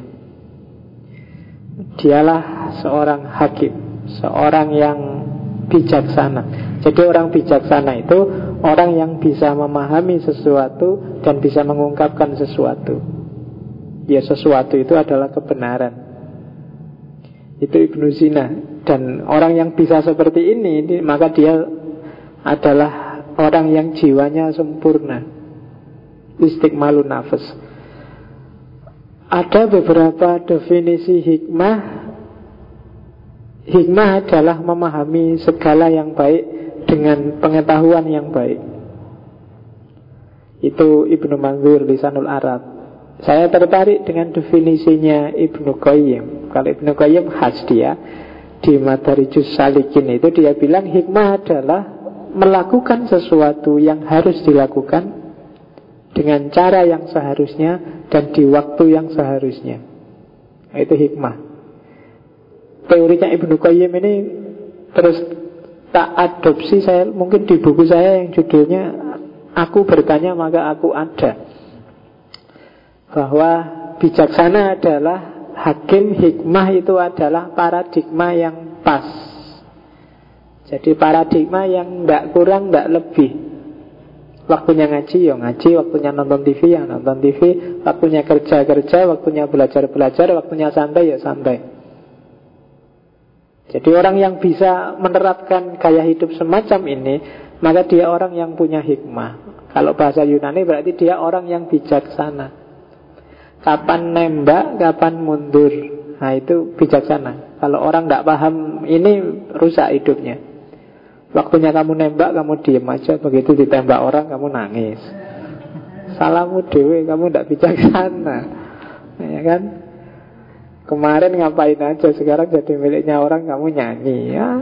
Dialah seorang hakim, seorang yang bijaksana. Jadi orang bijaksana itu orang yang bisa memahami sesuatu dan bisa mengungkapkan sesuatu. Ya sesuatu itu adalah kebenaran. Itu Ibnu Zina. Dan orang yang bisa seperti ini Maka dia adalah Orang yang jiwanya sempurna. Istiqmalun nafas. Ada beberapa definisi hikmah. Hikmah adalah memahami segala yang baik Dengan pengetahuan yang baik. Itu Ibnu Manzur Lisanul Arab. Saya tertarik dengan definisinya Ibnu Qayyim. Kalau Ibnu Qayyim khas dia di Madarijus Salikin itu dia bilang hikmah adalah melakukan sesuatu yang harus dilakukan dengan cara yang seharusnya dan di waktu yang seharusnya. Nah, itu hikmah. Teorinya Ibnu Qayyim ini terus tak adopsi saya mungkin di buku saya yang judulnya Aku bertanya maka aku ada bahwa bijaksana adalah hakim hikmah itu adalah paradigma yang pas. Jadi paradigma yang tidak kurang, tidak lebih. Waktunya ngaji, ya ngaji. Waktunya nonton TV, ya nonton TV. Waktunya kerja-kerja, waktunya belajar-belajar. Waktunya santai, ya santai. Jadi orang yang bisa menerapkan gaya hidup semacam ini, maka dia orang yang punya hikmah. Kalau bahasa Yunani berarti dia orang yang bijaksana. Kapan nembak, kapan mundur. Nah itu bijaksana. Kalau orang tidak paham ini rusak hidupnya. Waktunya kamu nembak, kamu diem aja. Begitu ditembak orang, kamu nangis. Salahmu dewe, kamu tidak bijaksana. Ya kan? Kemarin ngapain aja Sekarang jadi miliknya orang kamu nyanyi. Ya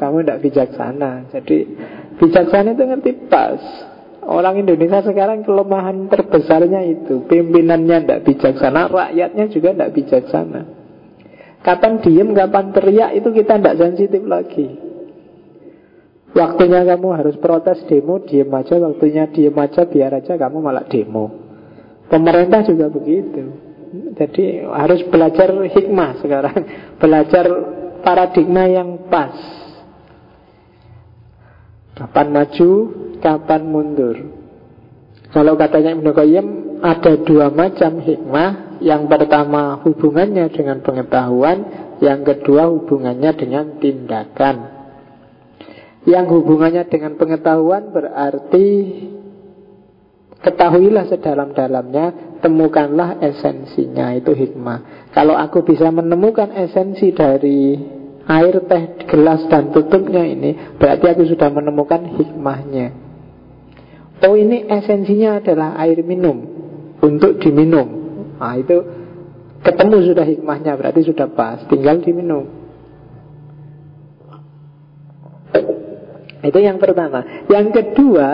Kamu tidak bijaksana. Jadi bijaksana itu ngerti pas Orang Indonesia sekarang kelemahan terbesarnya itu. Pimpinannya tidak bijaksana Rakyatnya juga tidak bijaksana. Kapan diem, kapan teriak Itu kita tidak sensitif lagi. Waktunya kamu harus protes demo Diem aja, waktunya diem aja Biar aja kamu malah demo. Pemerintah juga begitu. Jadi harus belajar hikmah sekarang. Belajar paradigma yang pas. Kapan maju, kapan mundur. Kalau katanya Ibn Qayyim Ada dua macam hikmah. Yang pertama hubungannya dengan pengetahuan. Yang kedua hubungannya dengan tindakan. Yang hubungannya dengan pengetahuan berarti Ketahuilah sedalam-dalamnya, temukanlah esensinya, itu hikmah. Kalau aku bisa menemukan esensi dari air teh gelas dan tutupnya ini, berarti aku sudah menemukan hikmahnya. Oh ini esensinya adalah air minum untuk diminum. Nah itu ketemu sudah hikmahnya, berarti sudah pas, tinggal diminum. Itu yang pertama. Yang kedua,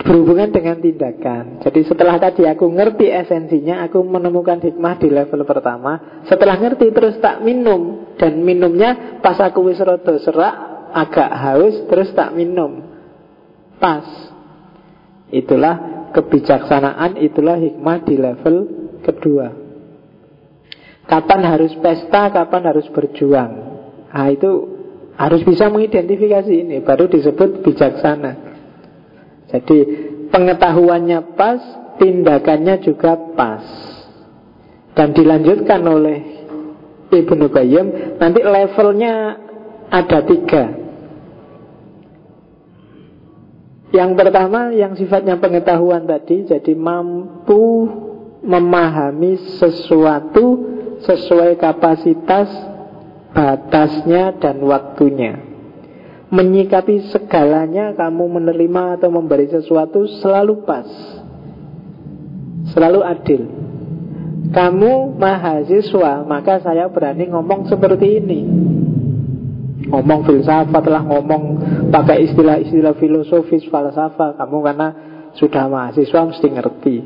berhubungan dengan tindakan. Jadi setelah tadi aku ngerti esensinya, aku menemukan hikmah di level pertama. Setelah ngerti terus tak minum dan minumnya pas aku wis rada serak, agak haus terus tak minum. Pas. Itulah kebijaksanaan, itulah hikmah di level kedua. Kapan harus pesta, kapan harus berjuang. Nah itu harus bisa mengidentifikasi ini, baru disebut bijaksana. Jadi pengetahuannya pas, tindakannya juga pas. Dan dilanjutkan oleh Ibnu Qayyim, nanti levelnya ada tiga. Yang pertama yang sifatnya pengetahuan tadi Jadi mampu memahami sesuatu sesuai kapasitas, batasnya dan waktunya. Menyikapi segalanya kamu menerima atau memberi sesuatu selalu pas. Selalu adil. Kamu mahasiswa maka saya berani ngomong seperti ini ngomong filsafat lah ngomong pakai istilah-istilah filosofis falsafah kamu karena sudah mahasiswa mesti ngerti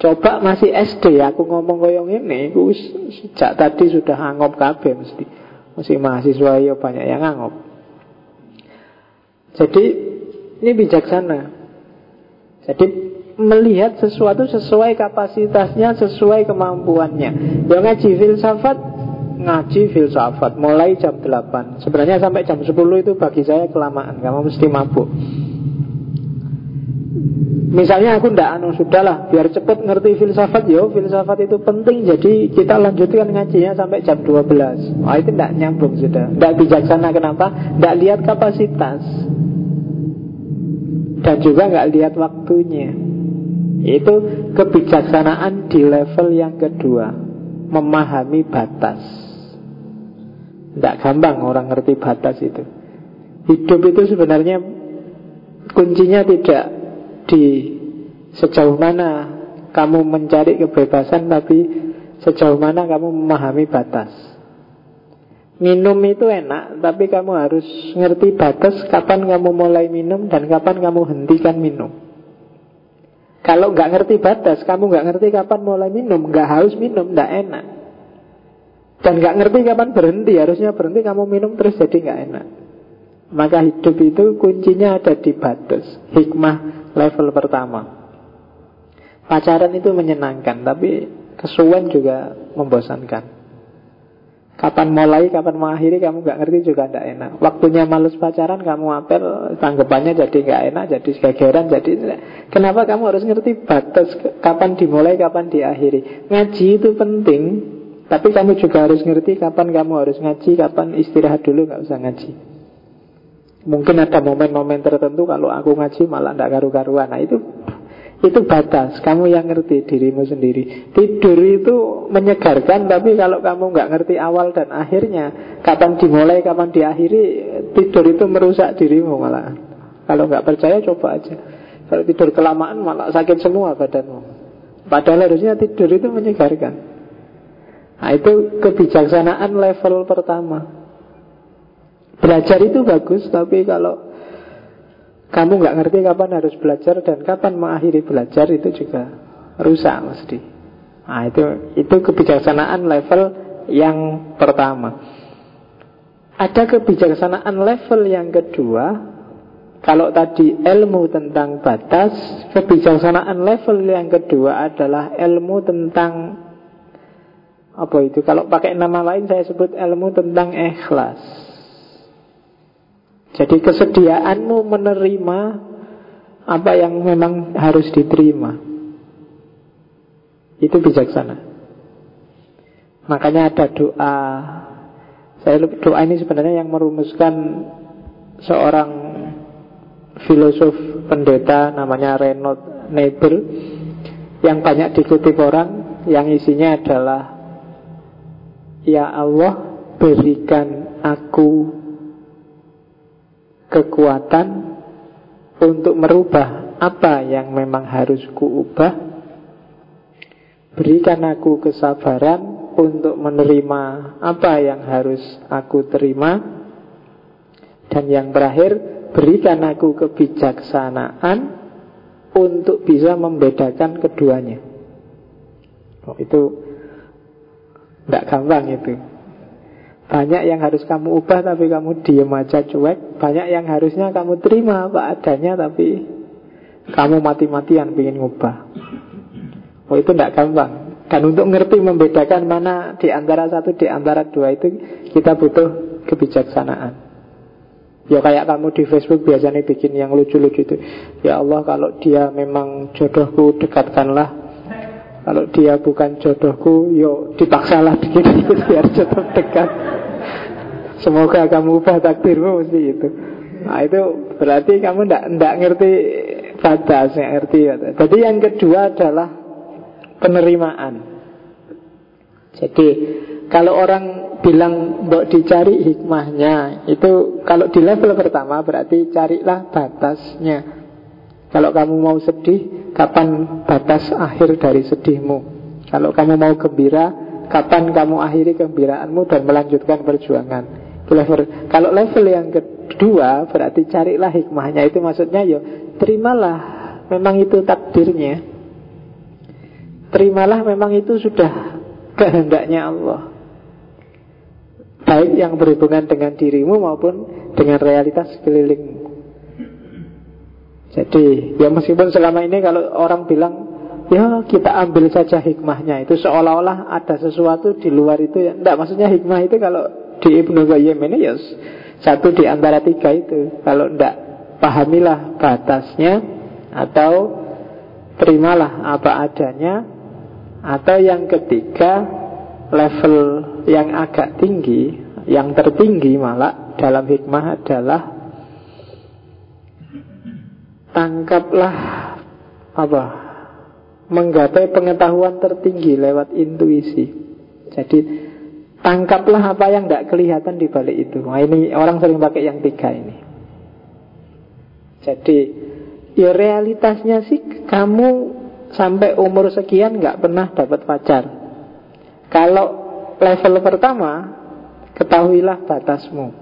coba masih SD aku ngomong koyong ini aku sejak tadi sudah angop kabeh mesti masih mahasiswa ya banyak yang angop jadi ini bijaksana. Jadi melihat sesuatu sesuai kapasitasnya, sesuai kemampuannya. Yang ngaji filsafat, ngaji filsafat mulai jam 8. Sebenarnya sampai jam 10 itu bagi saya kelamaan, kamu mesti mabuk. Misalnya aku ndak anu sudahlah biar cepet ngerti filsafat yo filsafat itu penting jadi kita lanjutkan ngajinya sampai jam 12. Wah itu ndak nyambung sudah. Ndak bijaksana kenapa? Ndak lihat kapasitas dan juga nggak lihat waktunya. Itu kebijaksanaan di level yang kedua, memahami batas. Tidak gampang orang ngerti batas itu. Hidup itu sebenarnya kuncinya tidak di sejauh mana kamu mencari kebebasan, tapi sejauh mana kamu memahami batas. Minum itu enak, tapi kamu harus ngerti batas kapan kamu mulai minum dan kapan kamu hentikan minum. Kalau nggak ngerti batas, kamu nggak ngerti kapan mulai minum, nggak haus minum, nggak enak. Dan nggak ngerti kapan berhenti, harusnya berhenti kamu minum terus jadi nggak enak. Maka hidup itu kuncinya ada di batas, hikmah level pertama. Pacaran itu menyenangkan, tapi kesuwen juga membosankan. Kapan mulai, kapan mengakhiri kamu gak ngerti juga tidak enak. Waktunya males pacaran kamu apel Tanggapannya jadi gak enak, jadi gegeran jadi Kenapa kamu harus ngerti batas? Kapan dimulai, kapan diakhiri? Ngaji itu penting Tapi kamu juga harus ngerti kapan kamu harus ngaji Kapan istirahat dulu gak usah ngaji. Mungkin ada momen-momen tertentu Kalau aku ngaji malah tidak karu-karuan. Nah itu itu batas, kamu yang ngerti dirimu sendiri. Tidur itu menyegarkan Tapi kalau kamu nggak ngerti awal dan akhirnya Kapan dimulai, kapan diakhiri Tidur itu merusak dirimu malah. Kalau nggak percaya coba aja. Kalau tidur kelamaan malah sakit semua badanmu. Padahal harusnya tidur itu menyegarkan. Nah, itu kebijaksanaan level pertama. Belajar itu bagus, tapi kalau kamu nggak ngerti kapan harus belajar dan kapan mengakhiri belajar itu juga rusak mesti. Nah, itu itu kebijaksanaan level yang pertama. Ada kebijaksanaan level yang kedua kalau tadi ilmu tentang batas, kebijaksanaan level yang kedua adalah ilmu tentang apa itu? Kalau pakai nama lain saya sebut ilmu tentang ikhlas. Jadi kesediaanmu menerima apa yang memang harus diterima. Itu bijaksana. Makanya ada doa. Saya doa ini sebenarnya yang merumuskan seorang filosof pendeta namanya Reynold Niebuhr yang banyak dikutip orang yang isinya adalah Ya Allah berikan aku kekuatan untuk merubah apa yang memang harus kuubah Berikan aku kesabaran untuk menerima apa yang harus aku terima Dan yang terakhir Berikan aku kebijaksanaan untuk bisa membedakan keduanya. Oh, itu tidak gampang itu. Banyak yang harus kamu ubah tapi kamu diem aja cuek. Banyak yang harusnya kamu terima apa adanya tapi kamu mati-matian ingin ngubah. Oh itu tidak gampang. Dan untuk ngerti membedakan mana di antara satu di antara dua itu kita butuh kebijaksanaan. Ya kayak kamu di Facebook biasanya bikin yang lucu-lucu itu Ya Allah kalau dia memang jodohku dekatkanlah Kalau dia bukan jodohku Yuk dipaksalah bikin itu biar jodoh dekat. Semoga kamu ubah takdirmu mesti itu Nah itu berarti kamu tidak ngerti batasnya ngerti. Jadi yang kedua adalah penerimaan. Jadi kalau orang bilang mbok dicari hikmahnya Itu kalau di level pertama berarti carilah batasnya. Kalau kamu mau sedih Kapan batas akhir dari sedihmu? Kalau kamu mau gembira Kapan kamu akhiri kegembiraanmu Dan melanjutkan perjuangan? Level. Kalau level yang kedua Berarti carilah hikmahnya. Itu maksudnya ya terimalah Memang itu takdirnya. Terimalah memang itu sudah kehendaknya Allah. Baik yang berhubungan dengan dirimu maupun dengan realitas sekelilingmu Jadi ya meskipun selama ini kalau orang bilang Ya kita ambil saja hikmahnya Itu seolah-olah ada sesuatu di luar itu ya. Tidak maksudnya hikmah itu kalau di Ibnu Qayyim ini ya Satu di antara tiga itu Kalau tidak pahamilah batasnya Atau terimalah apa adanya Atau yang ketiga level yang agak tinggi, yang tertinggi malah dalam hikmah adalah tangkaplah apa? Menggapai pengetahuan tertinggi lewat intuisi. Jadi tangkaplah apa yang tidak kelihatan di balik itu. Nah, ini orang sering pakai yang tiga ini. Jadi ya realitasnya sih kamu sampai umur sekian nggak pernah dapat pacar. Kalau level pertama, ketahuilah batasmu.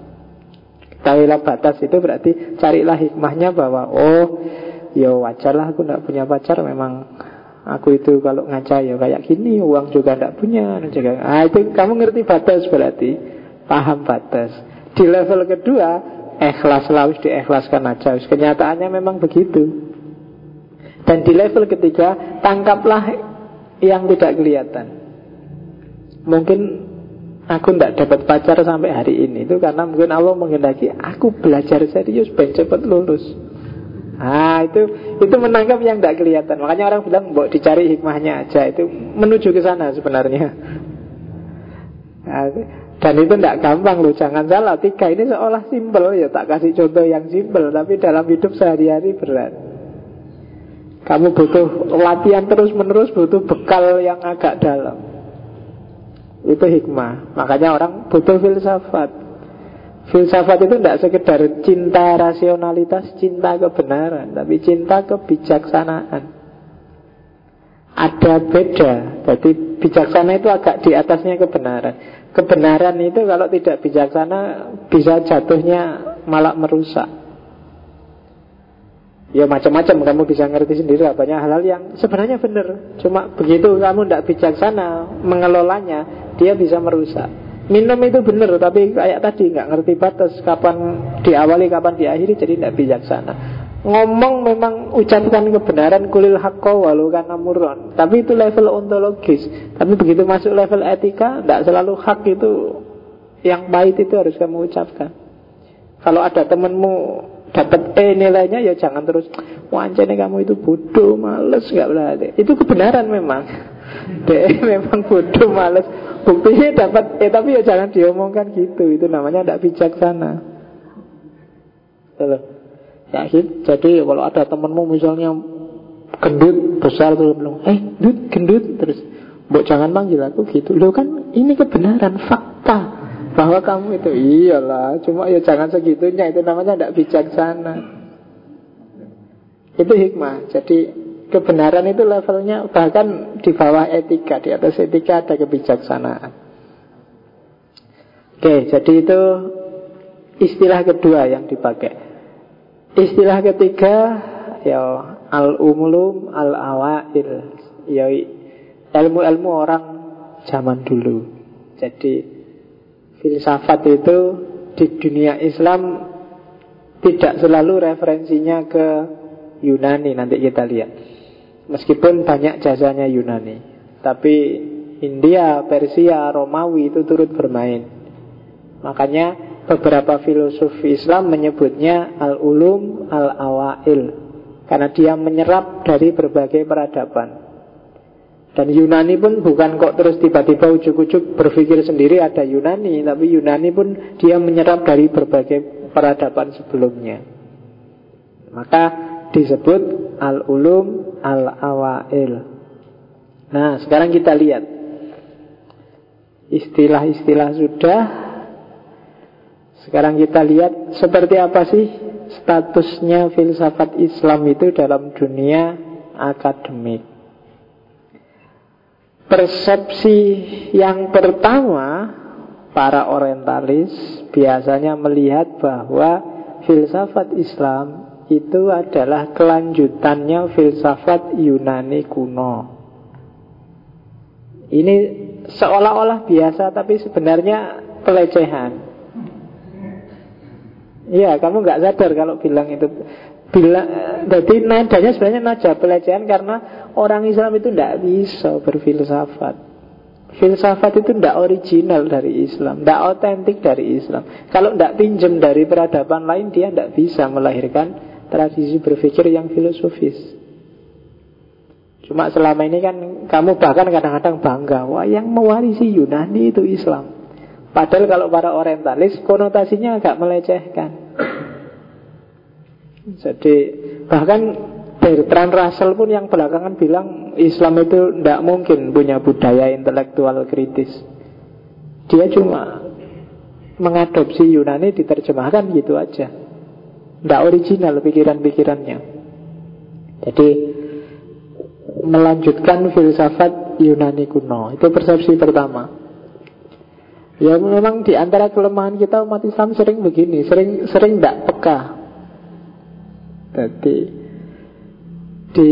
Ketahuilah batas itu berarti carilah hikmahnya bahwa oh, ya wajarlah aku tidak punya pacar memang aku itu kalau ngaca ya kayak gini uang juga tidak punya juga. Ah itu kamu ngerti batas berarti paham batas. Di level kedua ikhlas harus diikhlaskan aja. Kenyataannya memang begitu. Dan di level ketiga tangkaplah yang tidak kelihatan. Mungkin aku tidak dapat pacar sampai hari ini itu karena mungkin Allah menghendaki aku belajar serius biar cepat lulus. Ah itu itu menangkap yang tidak kelihatan. Makanya orang bilang mau dicari hikmahnya aja itu menuju ke sana sebenarnya. Nah, dan itu tidak gampang loh Jangan salah Tiga ini seolah simpel Ya tak kasih contoh yang simpel Tapi dalam hidup sehari-hari berat Kamu butuh latihan terus menerus Butuh bekal yang agak dalam itu hikmah Makanya orang butuh filsafat Filsafat itu tidak sekedar cinta rasionalitas, cinta kebenaran, tapi cinta kebijaksanaan. Ada beda. Jadi bijaksana itu agak di atasnya kebenaran. Kebenaran itu kalau tidak bijaksana bisa jatuhnya malah merusak. Ya macam-macam. Kamu bisa ngerti sendiri lah. Banyak hal-hal yang sebenarnya benar. Cuma begitu kamu tidak bijaksana Mengelolanya Dia bisa merusak. Minum itu benar Tapi kayak tadi nggak ngerti batas Kapan diawali, kapan diakhiri Jadi tidak bijaksana. Ngomong memang ucapkan kebenaran Kulil hakko walau karena murron Tapi itu level ontologis. Tapi begitu masuk level etika Tidak selalu hak itu Yang pahit itu harus kamu ucapkan. Kalau ada temenmu dapat E nilainya ya jangan terus wancane kamu itu bodoh, males nggak berarti. Itu kebenaran memang. D memang bodoh, males. Buktinya dapat E tapi ya jangan diomongkan gitu. Itu namanya tidak bijaksana. Ya, jadi kalau ada temenmu misalnya gendut besar terus bilang, eh gendut gendut terus, Mbok jangan panggil aku gitu. Lo kan ini kebenaran, fakta bahwa kamu itu iyalah cuma ya jangan segitunya itu namanya tidak bijaksana. Itu hikmah. Jadi kebenaran itu levelnya bahkan di bawah etika di atas etika ada kebijaksanaan. Oke jadi itu istilah kedua yang dipakai. Istilah ketiga ya al umulum al awail ya ilmu-ilmu orang zaman dulu. Jadi filsafat itu di dunia Islam tidak selalu referensinya ke Yunani nanti kita lihat. Meskipun banyak jasanya Yunani, tapi India, Persia, Romawi itu turut bermain. Makanya beberapa filosof Islam menyebutnya al-ulum al-awail karena dia menyerap dari berbagai peradaban. Dan Yunani pun bukan kok terus tiba-tiba ujuk-ujuk berpikir sendiri ada Yunani Tapi Yunani pun dia menyerap dari berbagai peradaban sebelumnya. Maka disebut Al-Ulum Al-Awail. Nah sekarang kita lihat. Istilah-istilah sudah. Sekarang kita lihat seperti apa sih statusnya filsafat Islam itu dalam dunia akademik Persepsi yang pertama para orientalis biasanya melihat bahwa filsafat Islam itu adalah kelanjutannya filsafat Yunani kuno. Ini seolah-olah biasa tapi sebenarnya pelecehan. Iya, kamu nggak sadar kalau bilang itu Bila, jadi nadanya sebenarnya nada pelecehan karena orang Islam itu tidak bisa berfilsafat. Filsafat itu tidak original dari Islam, tidak otentik dari Islam. Kalau tidak pinjam dari peradaban lain, dia tidak bisa melahirkan tradisi berpikir yang filosofis. Cuma selama ini kan kamu bahkan kadang-kadang bangga, wah yang mewarisi Yunani itu Islam. Padahal kalau para orientalis konotasinya agak melecehkan. Jadi bahkan Bertrand Russell pun yang belakangan bilang Islam itu tidak mungkin punya budaya intelektual kritis. Dia cuma mengadopsi Yunani diterjemahkan gitu aja. Tidak original pikiran-pikirannya. Jadi melanjutkan filsafat Yunani kuno. Itu persepsi pertama. Ya memang di antara kelemahan kita umat Islam sering begini, sering sering tidak peka jadi di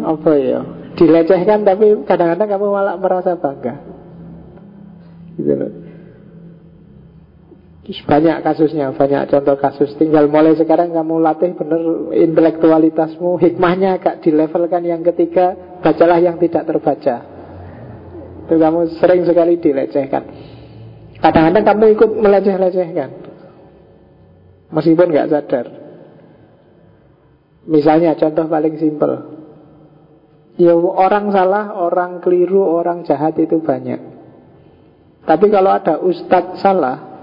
apa ya? Dilecehkan tapi kadang-kadang kamu malah merasa bangga. Gitu loh. Banyak kasusnya, banyak contoh kasus Tinggal mulai sekarang kamu latih benar intelektualitasmu Hikmahnya agak dilevelkan yang ketiga Bacalah yang tidak terbaca Itu kamu sering sekali dilecehkan Kadang-kadang kamu ikut meleceh-lecehkan Meskipun nggak sadar Misalnya contoh paling simpel. Ya orang salah, orang keliru, orang jahat itu banyak. Tapi kalau ada ustadz salah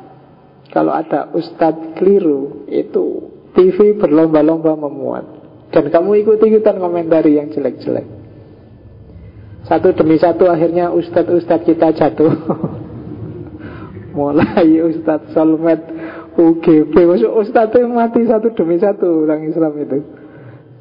Kalau ada ustadz keliru Itu TV berlomba-lomba memuat. Dan kamu ikut-ikutan komentari yang jelek-jelek. Satu demi satu akhirnya ustadz-ustadz kita jatuh. Mulai Ustadz Solmed Masuk Ustadz mati satu demi satu orang Islam itu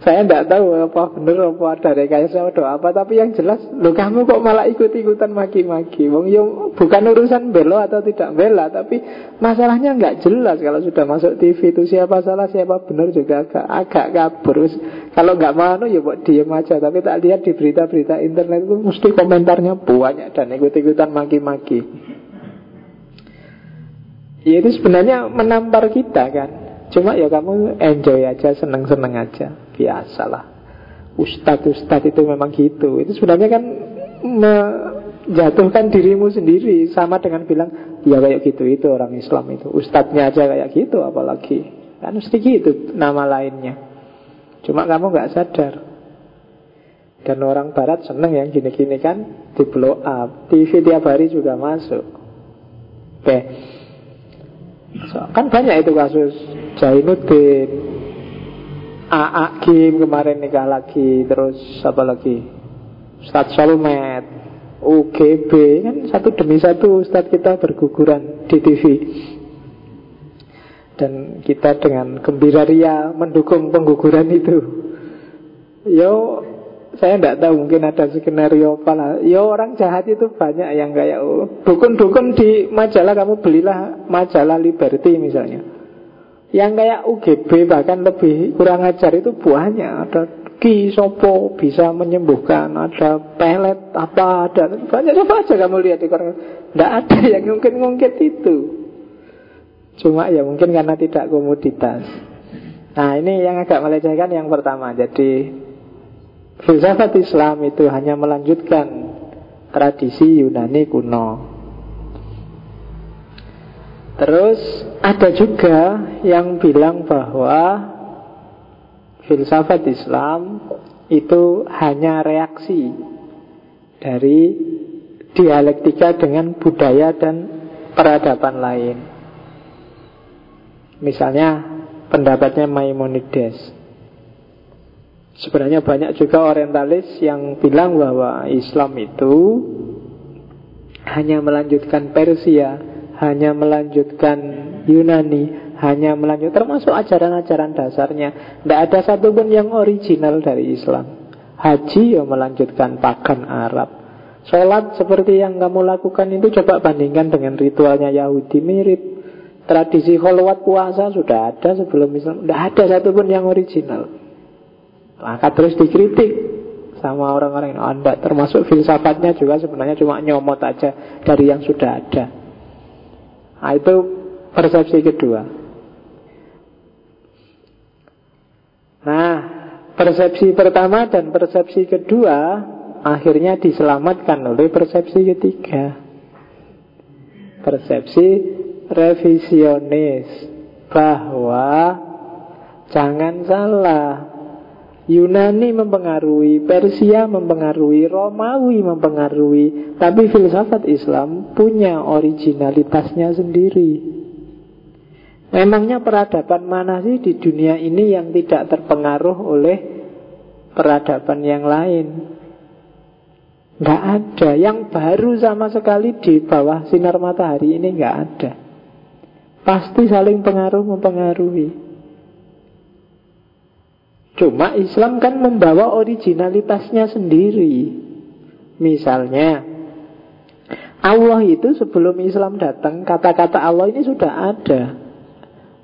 saya tidak tahu apa benar apa ada rekayasa atau apa Tapi yang jelas lo kamu kok malah ikut-ikutan maki-maki? Wong yo bukan urusan belo atau tidak bela Tapi masalahnya nggak jelas. Kalau sudah masuk TV itu siapa salah siapa benar juga agak, agak kabur. Kalau nggak mau ya buat diem aja. Tapi tak lihat di berita-berita internet itu Mesti komentarnya banyak dan ikut-ikutan maki-maki. Ya itu sebenarnya menampar kita kan. Cuma ya kamu enjoy aja, seneng-seneng aja Biasalah. Ustadz-ustadz itu memang gitu. Itu sebenarnya kan menjatuhkan dirimu sendiri. Sama dengan bilang Ya kayak gitu itu orang Islam itu. Ustadznya aja kayak gitu apalagi. Kan mesti gitu nama lainnya. Cuma kamu gak sadar. Dan orang barat seneng yang gini-gini kan Di blow up. TV tiap hari juga masuk. Oke. Okay. so, Kan banyak itu kasus Jainuddin AA Kim kemarin nikah lagi Terus apa lagi? Ustadz Solomet UGB kan satu demi satu Ustadz kita berguguran di TV dan kita dengan gembira ria mendukung pengguguran itu. Yo saya tidak tahu mungkin ada skenario apa lah. Yo orang jahat itu banyak yang kayak oh, dukun-dukun di majalah kamu belilah majalah Liberty misalnya yang kayak UGB bahkan lebih kurang ajar itu banyak. Ada ki sopo bisa menyembuhkan Ada pelet apa ada. Banyak coba aja kamu lihat di koran. Tidak ada yang mungkin-mungkin itu. Cuma ya mungkin karena tidak komoditas. Nah ini yang agak melecehkan yang pertama. Jadi filsafat Islam itu hanya melanjutkan tradisi Yunani kuno. Terus ada juga yang bilang bahwa filsafat Islam itu hanya reaksi dari dialektika dengan budaya dan peradaban lain. Misalnya pendapatnya Maimonides. Sebenarnya banyak juga orientalis yang bilang bahwa Islam itu hanya melanjutkan Persia hanya melanjutkan Yunani, hanya melanjut termasuk ajaran-ajaran dasarnya. Tidak ada satupun yang original dari Islam. Haji yang melanjutkan pagan Arab. Sholat seperti yang kamu lakukan itu coba bandingkan dengan ritualnya Yahudi mirip. Tradisi kholwat puasa sudah ada sebelum Islam. Tidak ada satupun yang original. Maka terus dikritik sama orang-orang yang anda termasuk filsafatnya juga sebenarnya cuma nyomot aja dari yang sudah ada. Nah, itu persepsi kedua. Nah, persepsi pertama dan persepsi kedua akhirnya diselamatkan oleh persepsi ketiga. Persepsi revisionis bahwa jangan salah Yunani mempengaruhi, Persia mempengaruhi, Romawi mempengaruhi, tapi filsafat Islam punya originalitasnya sendiri. Memangnya peradaban mana sih di dunia ini yang tidak terpengaruh oleh peradaban yang lain? Nggak ada. Yang baru sama sekali di bawah sinar matahari ini nggak ada. Pasti saling pengaruh mempengaruhi. Cuma Islam kan membawa originalitasnya sendiri. Misalnya, Allah itu sebelum Islam datang, kata-kata Allah ini sudah ada.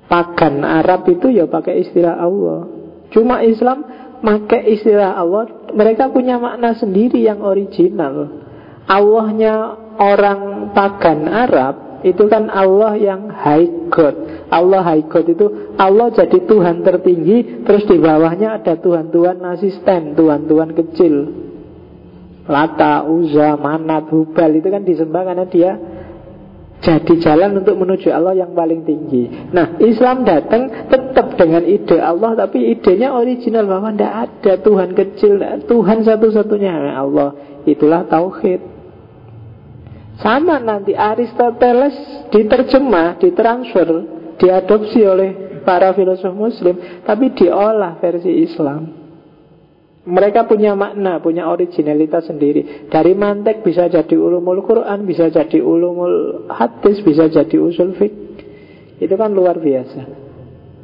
Pagan Arab itu ya pakai istilah Allah. Cuma Islam pakai istilah Allah, mereka punya makna sendiri yang original. Allahnya orang pagan Arab itu kan Allah yang high God Allah high God itu Allah jadi Tuhan tertinggi Terus di bawahnya ada Tuhan-Tuhan asisten Tuhan-Tuhan kecil Lata, Uza, Manat, Hubal Itu kan disembah karena dia jadi jalan untuk menuju Allah yang paling tinggi. Nah Islam datang tetap dengan ide Allah Tapi idenya original bahwa tidak ada Tuhan kecil Tuhan satu-satunya. Allah Itulah Tauhid. Sama nanti Aristoteles diterjemah, ditransfer, diadopsi oleh para filosof muslim Tapi diolah versi Islam Mereka punya makna, punya originalitas sendiri Dari mantek bisa jadi ulumul Quran, bisa jadi ulumul hadis, bisa jadi usul fiqh Itu kan luar biasa.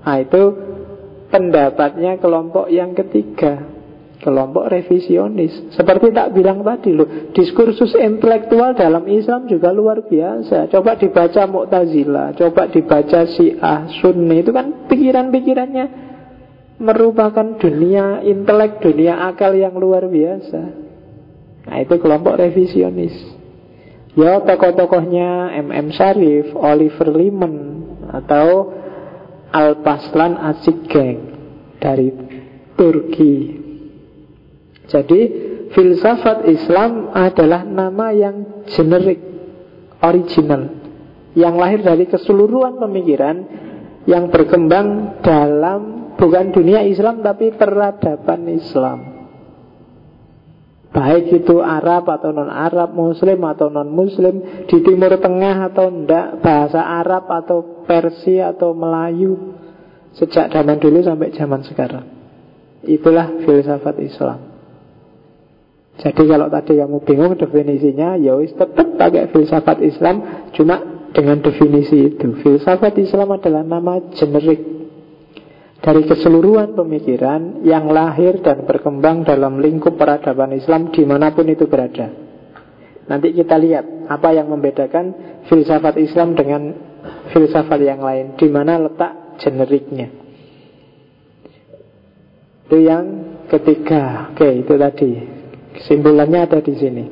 Nah itu pendapatnya kelompok yang ketiga. Kelompok revisionis Seperti tak bilang tadi loh Diskursus intelektual dalam Islam juga luar biasa Coba dibaca Mu'tazila Coba dibaca Syiah, Sunni Itu kan pikiran-pikirannya Merupakan dunia intelek Dunia akal yang luar biasa Nah itu kelompok revisionis Ya tokoh-tokohnya M.M. Sharif Oliver Liman Atau Al-Paslan Asigeng Dari Turki jadi filsafat Islam adalah nama yang generik, original, yang lahir dari keseluruhan pemikiran yang berkembang dalam bukan dunia Islam tapi peradaban Islam. Baik itu Arab atau non-Arab, Muslim atau non-Muslim, di Timur Tengah atau tidak, bahasa Arab atau Persia atau Melayu, sejak zaman dulu sampai zaman sekarang. Itulah filsafat Islam. Jadi kalau tadi kamu bingung definisinya, ya tetap pakai filsafat Islam, cuma dengan definisi itu. Filsafat Islam adalah nama generik dari keseluruhan pemikiran yang lahir dan berkembang dalam lingkup peradaban Islam di mana pun itu berada. Nanti kita lihat apa yang membedakan filsafat Islam dengan filsafat yang lain, di mana letak generiknya. Itu yang ketiga. Oke, itu tadi Kesimpulannya ada di sini.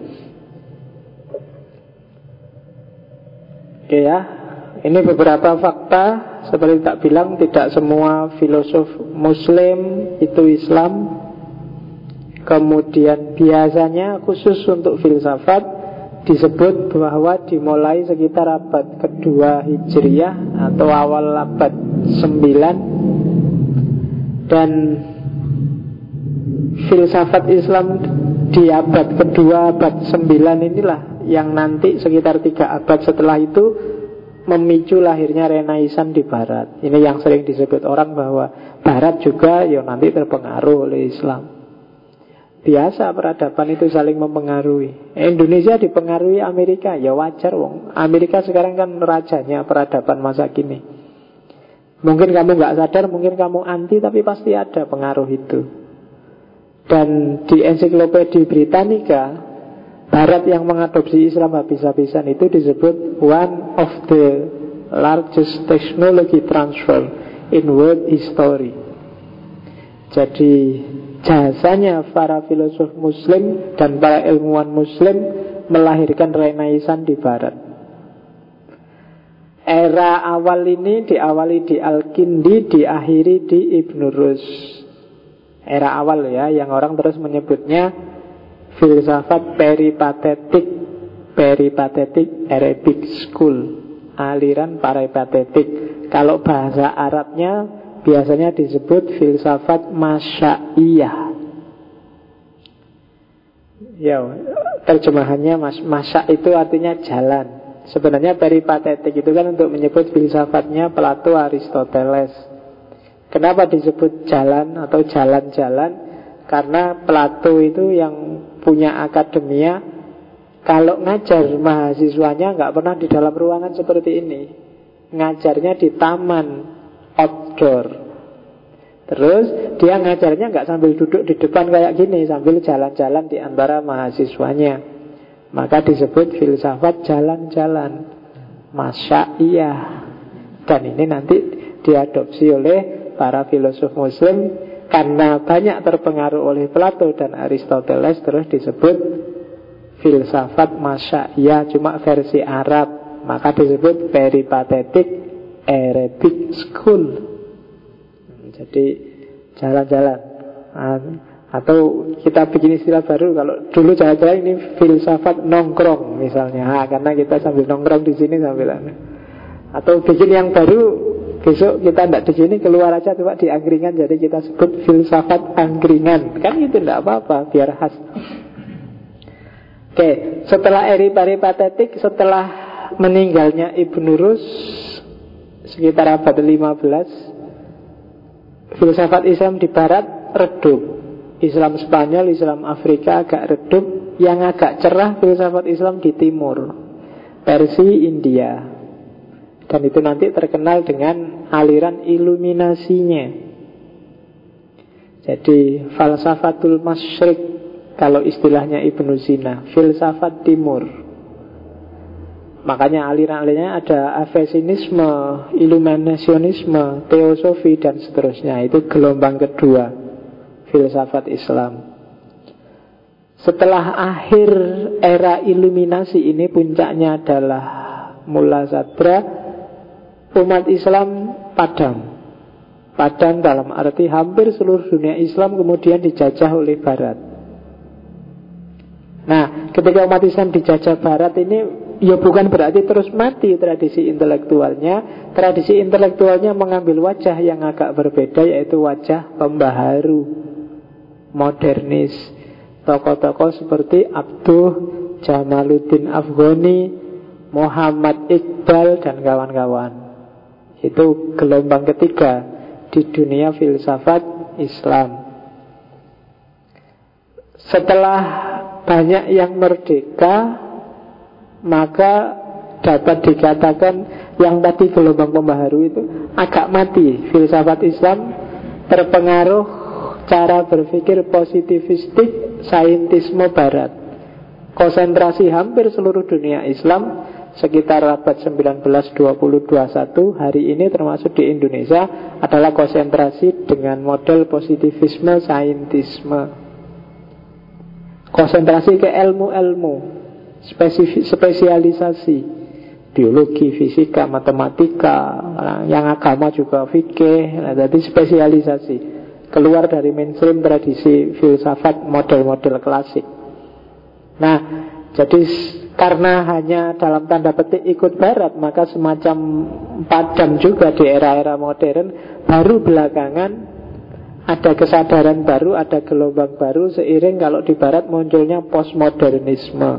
Oke ya, ini beberapa fakta seperti tak bilang tidak semua filosof Muslim itu Islam. Kemudian biasanya khusus untuk filsafat disebut bahwa dimulai sekitar abad kedua Hijriah atau awal abad 9 dan filsafat Islam di abad kedua, abad sembilan inilah yang nanti sekitar tiga abad setelah itu memicu lahirnya Renaisan di Barat. Ini yang sering disebut orang bahwa Barat juga ya nanti terpengaruh oleh Islam. Biasa peradaban itu saling mempengaruhi. Indonesia dipengaruhi Amerika, ya wajar wong. Amerika sekarang kan rajanya peradaban masa kini. Mungkin kamu nggak sadar, mungkin kamu anti, tapi pasti ada pengaruh itu. Dan di ensiklopedia Britannica Barat yang mengadopsi Islam habis-habisan itu disebut one of the largest technology transfer in world history. Jadi jasanya para filosof muslim dan para ilmuwan muslim melahirkan renaisan di barat. Era awal ini diawali di Al-Kindi, diakhiri di Ibn Rus. Era awal ya Yang orang terus menyebutnya Filsafat peripatetik Peripatetik Arabic School Aliran peripatetik Kalau bahasa Arabnya Biasanya disebut filsafat masyaiyah Ya, terjemahannya mas, masya itu artinya jalan. Sebenarnya peripatetik itu kan untuk menyebut filsafatnya Plato Aristoteles. Kenapa disebut jalan atau jalan-jalan? Karena Plato itu yang punya akademia Kalau ngajar mahasiswanya nggak pernah di dalam ruangan seperti ini. Ngajarnya di taman outdoor. Terus dia ngajarnya nggak sambil duduk di depan kayak gini Sambil jalan-jalan di antara mahasiswanya. Maka disebut filsafat jalan-jalan. Masya iya Dan ini nanti diadopsi oleh para filosof muslim karena banyak terpengaruh oleh Plato dan Aristoteles terus disebut filsafat ya cuma versi Arab. Maka disebut peripatetic Arabic school jadi jalan-jalan. Atau kita bikin istilah baru kalau dulu jalan-jalan ini filsafat nongkrong misalnya. Nah, karena kita sambil nongkrong di sini sambil atau bikin yang baru Besok kita tidak di sini keluar aja coba di angkringan jadi kita sebut filsafat angkringan. Kan itu tidak apa-apa biar khas. Oke, setelah eri paripatetik, setelah meninggalnya Ibnu Rus sekitar abad 15 filsafat Islam di barat redup. Islam Spanyol, Islam Afrika agak redup, yang agak cerah filsafat Islam di timur. Persi, India. Dan itu nanti terkenal dengan aliran iluminasinya. Jadi falsafatul masyrik kalau istilahnya Ibnu Sina, filsafat timur. Makanya aliran-alirannya ada avesinisme, iluminasionisme, teosofi dan seterusnya. Itu gelombang kedua filsafat Islam. Setelah akhir era iluminasi ini puncaknya adalah Mula Sadra Umat Islam padam. Padam dalam arti hampir seluruh dunia Islam kemudian dijajah oleh Barat. Nah ketika umat Islam dijajah Barat ini Ya bukan berarti terus mati tradisi intelektualnya. Tradisi intelektualnya mengambil wajah yang agak berbeda Yaitu wajah pembaharu Modernis. Tokoh-tokoh seperti Abduh Jamaluddin Afghani Muhammad Iqbal dan kawan-kawan Itu gelombang ketiga Di dunia filsafat Islam Setelah banyak yang merdeka Maka dapat dikatakan Yang tadi gelombang pembaharu itu Agak mati Filsafat Islam terpengaruh cara berpikir positivistik saintisme barat. Konsentrasi hampir seluruh dunia Islam sekitar abad 1920-21 hari ini termasuk di Indonesia adalah konsentrasi dengan model positivisme saintisme. Konsentrasi ke ilmu-ilmu, spesialisasi, biologi, fisika, matematika, yang agama juga fikih, nah, jadi spesialisasi keluar dari mainstream tradisi filsafat model-model klasik. Nah, jadi karena hanya dalam tanda petik ikut barat, maka semacam padam juga di era-era modern, baru belakangan ada kesadaran baru, ada gelombang baru seiring kalau di barat munculnya postmodernisme.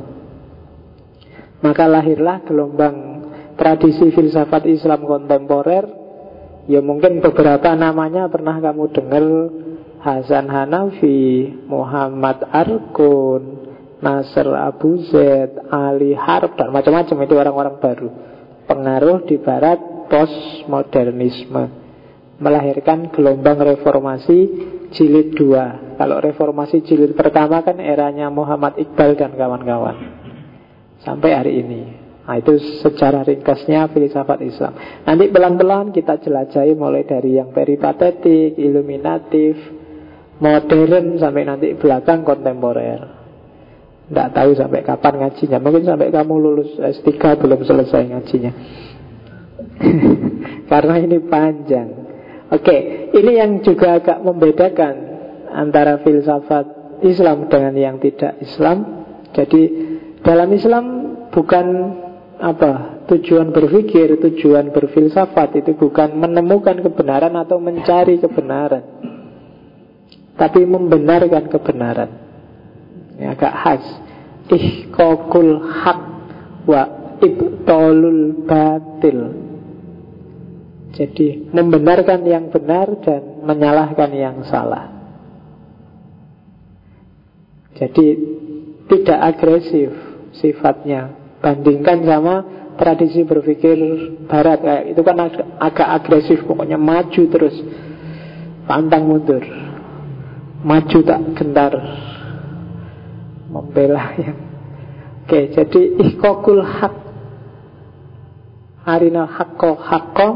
Maka lahirlah gelombang tradisi filsafat Islam kontemporer Ya mungkin beberapa namanya pernah kamu dengar Hasan Hanafi, Muhammad Arkun, Nasr Abu Zaid, Ali Harb dan macam-macam itu orang-orang baru. Pengaruh di barat postmodernisme melahirkan gelombang reformasi jilid dua. Kalau reformasi jilid pertama kan eranya Muhammad Iqbal dan kawan-kawan. Sampai hari ini. Nah itu secara ringkasnya filsafat Islam Nanti pelan-pelan kita jelajahi mulai dari yang peripatetik, iluminatif, modern Sampai nanti belakang kontemporer Tidak tahu sampai kapan ngajinya. Mungkin sampai kamu lulus S3 belum selesai ngajinya. Karena ini panjang. Oke, ini yang juga agak membedakan Antara filsafat Islam dengan yang tidak Islam. Jadi dalam Islam bukan apa tujuan berpikir, tujuan berfilsafat itu bukan menemukan kebenaran atau mencari kebenaran, tapi membenarkan kebenaran. Ini agak khas. Ihqaqul hak wa ibtolul batil. Jadi membenarkan yang benar dan menyalahkan yang salah. Jadi tidak agresif sifatnya Bandingkan sama tradisi berpikir barat kayak itu kan agak, agak agresif pokoknya maju terus pantang mundur maju tak gentar membela yang oke jadi ihkokul hak arina hakko hakko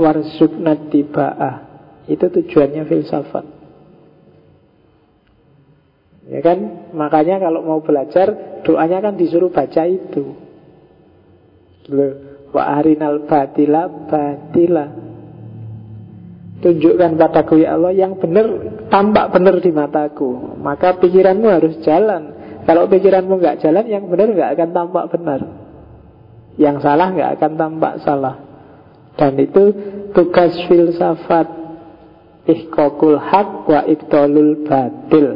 warzubna tiba'ah. Itu tujuannya filsafat. Ya kan? Makanya kalau mau belajar doanya kan disuruh baca itu. Wa arinal batila batila. Tunjukkan padaku ya Allah yang benar Tampak benar di mataku. Maka pikiranmu harus jalan Kalau pikiranmu nggak jalan Yang benar nggak akan tampak benar. Yang salah nggak akan tampak salah. Dan itu tugas filsafat. Ihkokul hak wa ibtolul batil.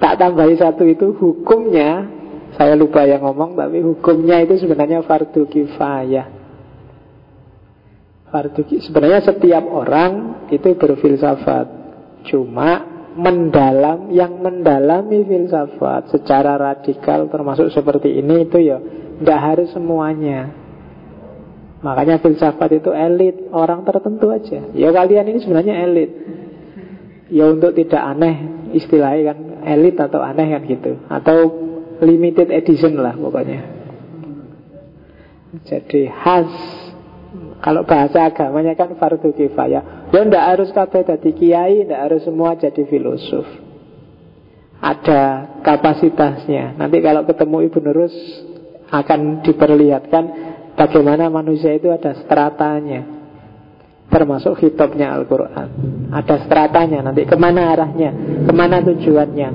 Tak tambahi satu itu hukumnya saya lupa yang ngomong Tapi hukumnya itu sebenarnya fardu kifayah. Fardu Sebenarnya setiap orang Itu berfilsafat. Cuma mendalam Yang mendalami filsafat Secara radikal termasuk seperti ini Itu ya Tidak harus semuanya. Makanya filsafat itu elit Orang tertentu aja. Ya kalian ini sebenarnya elit. Ya untuk tidak aneh Istilahnya kan elit atau aneh kan gitu. Atau limited edition lah pokoknya. Jadi khas Kalau bahasa agamanya kan fardu kifayah. Ya ndak harus kabeh jadi kiai Ndak harus semua jadi filosof. Ada kapasitasnya. Nanti kalau ketemu Ibu Nurus Akan diperlihatkan Bagaimana manusia itu ada stratanya. Termasuk hitopnya Al-Quran. Ada stratanya nanti ke mana arahnya Ke mana tujuannya.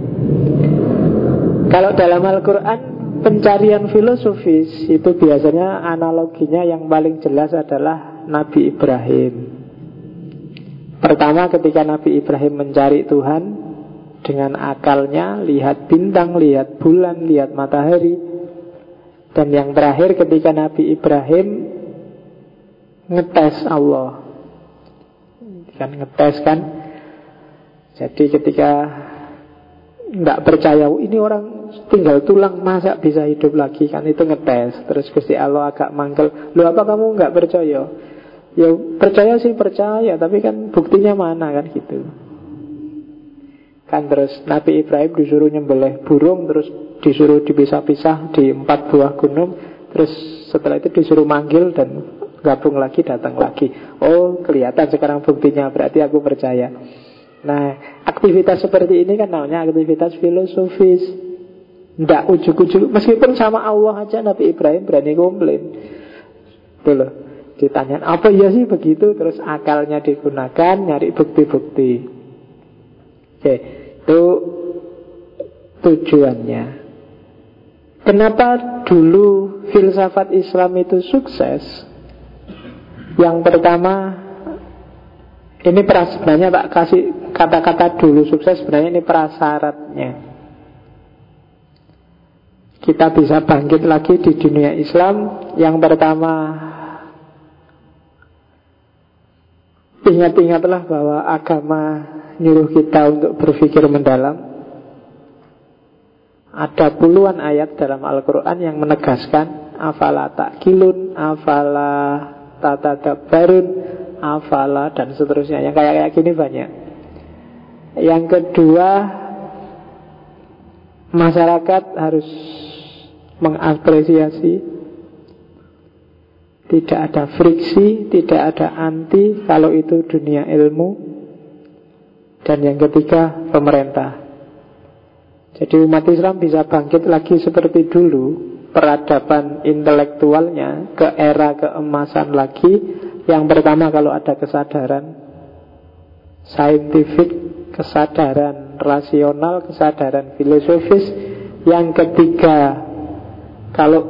Kalau dalam Al-Quran Pencarian filosofis Itu biasanya analoginya yang paling jelas adalah Nabi Ibrahim Pertama ketika Nabi Ibrahim mencari Tuhan Dengan akalnya Lihat bintang, lihat bulan, lihat matahari dan yang terakhir ketika Nabi Ibrahim ngetes Allah. Kan ngetes kan. Jadi ketika nggak percaya ini orang tinggal tulang masa bisa hidup lagi? Kan itu ngetes. Terus Gusti Allah agak mangkel lu apa kamu nggak percaya? Ya percaya sih percaya tapi kan buktinya mana? Kan gitu. Kan terus Nabi Ibrahim disuruh nyembelih burung terus disuruh dipisah-pisah di empat buah gunung terus setelah itu disuruh manggil dan gabung lagi datang lagi. Oh kelihatan sekarang buktinya berarti aku percaya nah aktivitas seperti ini kan namanya aktivitas filosofis. Tidak ujuk-ujuk. Meskipun sama Allah aja Nabi Ibrahim berani komplain. Itu loh. Ditanya apa ya sih begitu? Terus akalnya digunakan nyari bukti-bukti. Oke itu tujuannya. Kenapa dulu filsafat Islam itu sukses? Yang pertama ini sebenarnya tak kasih kata-kata dulu sukses sebenarnya ini prasyaratnya. Kita bisa bangkit lagi di dunia Islam. Yang pertama Ingat-ingatlah bahwa agama nyuruh kita untuk berpikir mendalam ada puluhan ayat dalam Al-Quran yang menegaskan Afala ta'kilun, afala tatadabarun, afala dan seterusnya Yang kayak-kayak gini banyak Yang kedua Masyarakat harus mengapresiasi Tidak ada friksi, tidak ada anti Kalau itu dunia ilmu. Dan yang ketiga pemerintah. Jadi umat Islam bisa bangkit lagi seperti dulu Peradaban intelektualnya Ke era keemasan lagi. Yang pertama kalau ada kesadaran Scientific Kesadaran rasional Kesadaran filosofis. Yang ketiga Kalau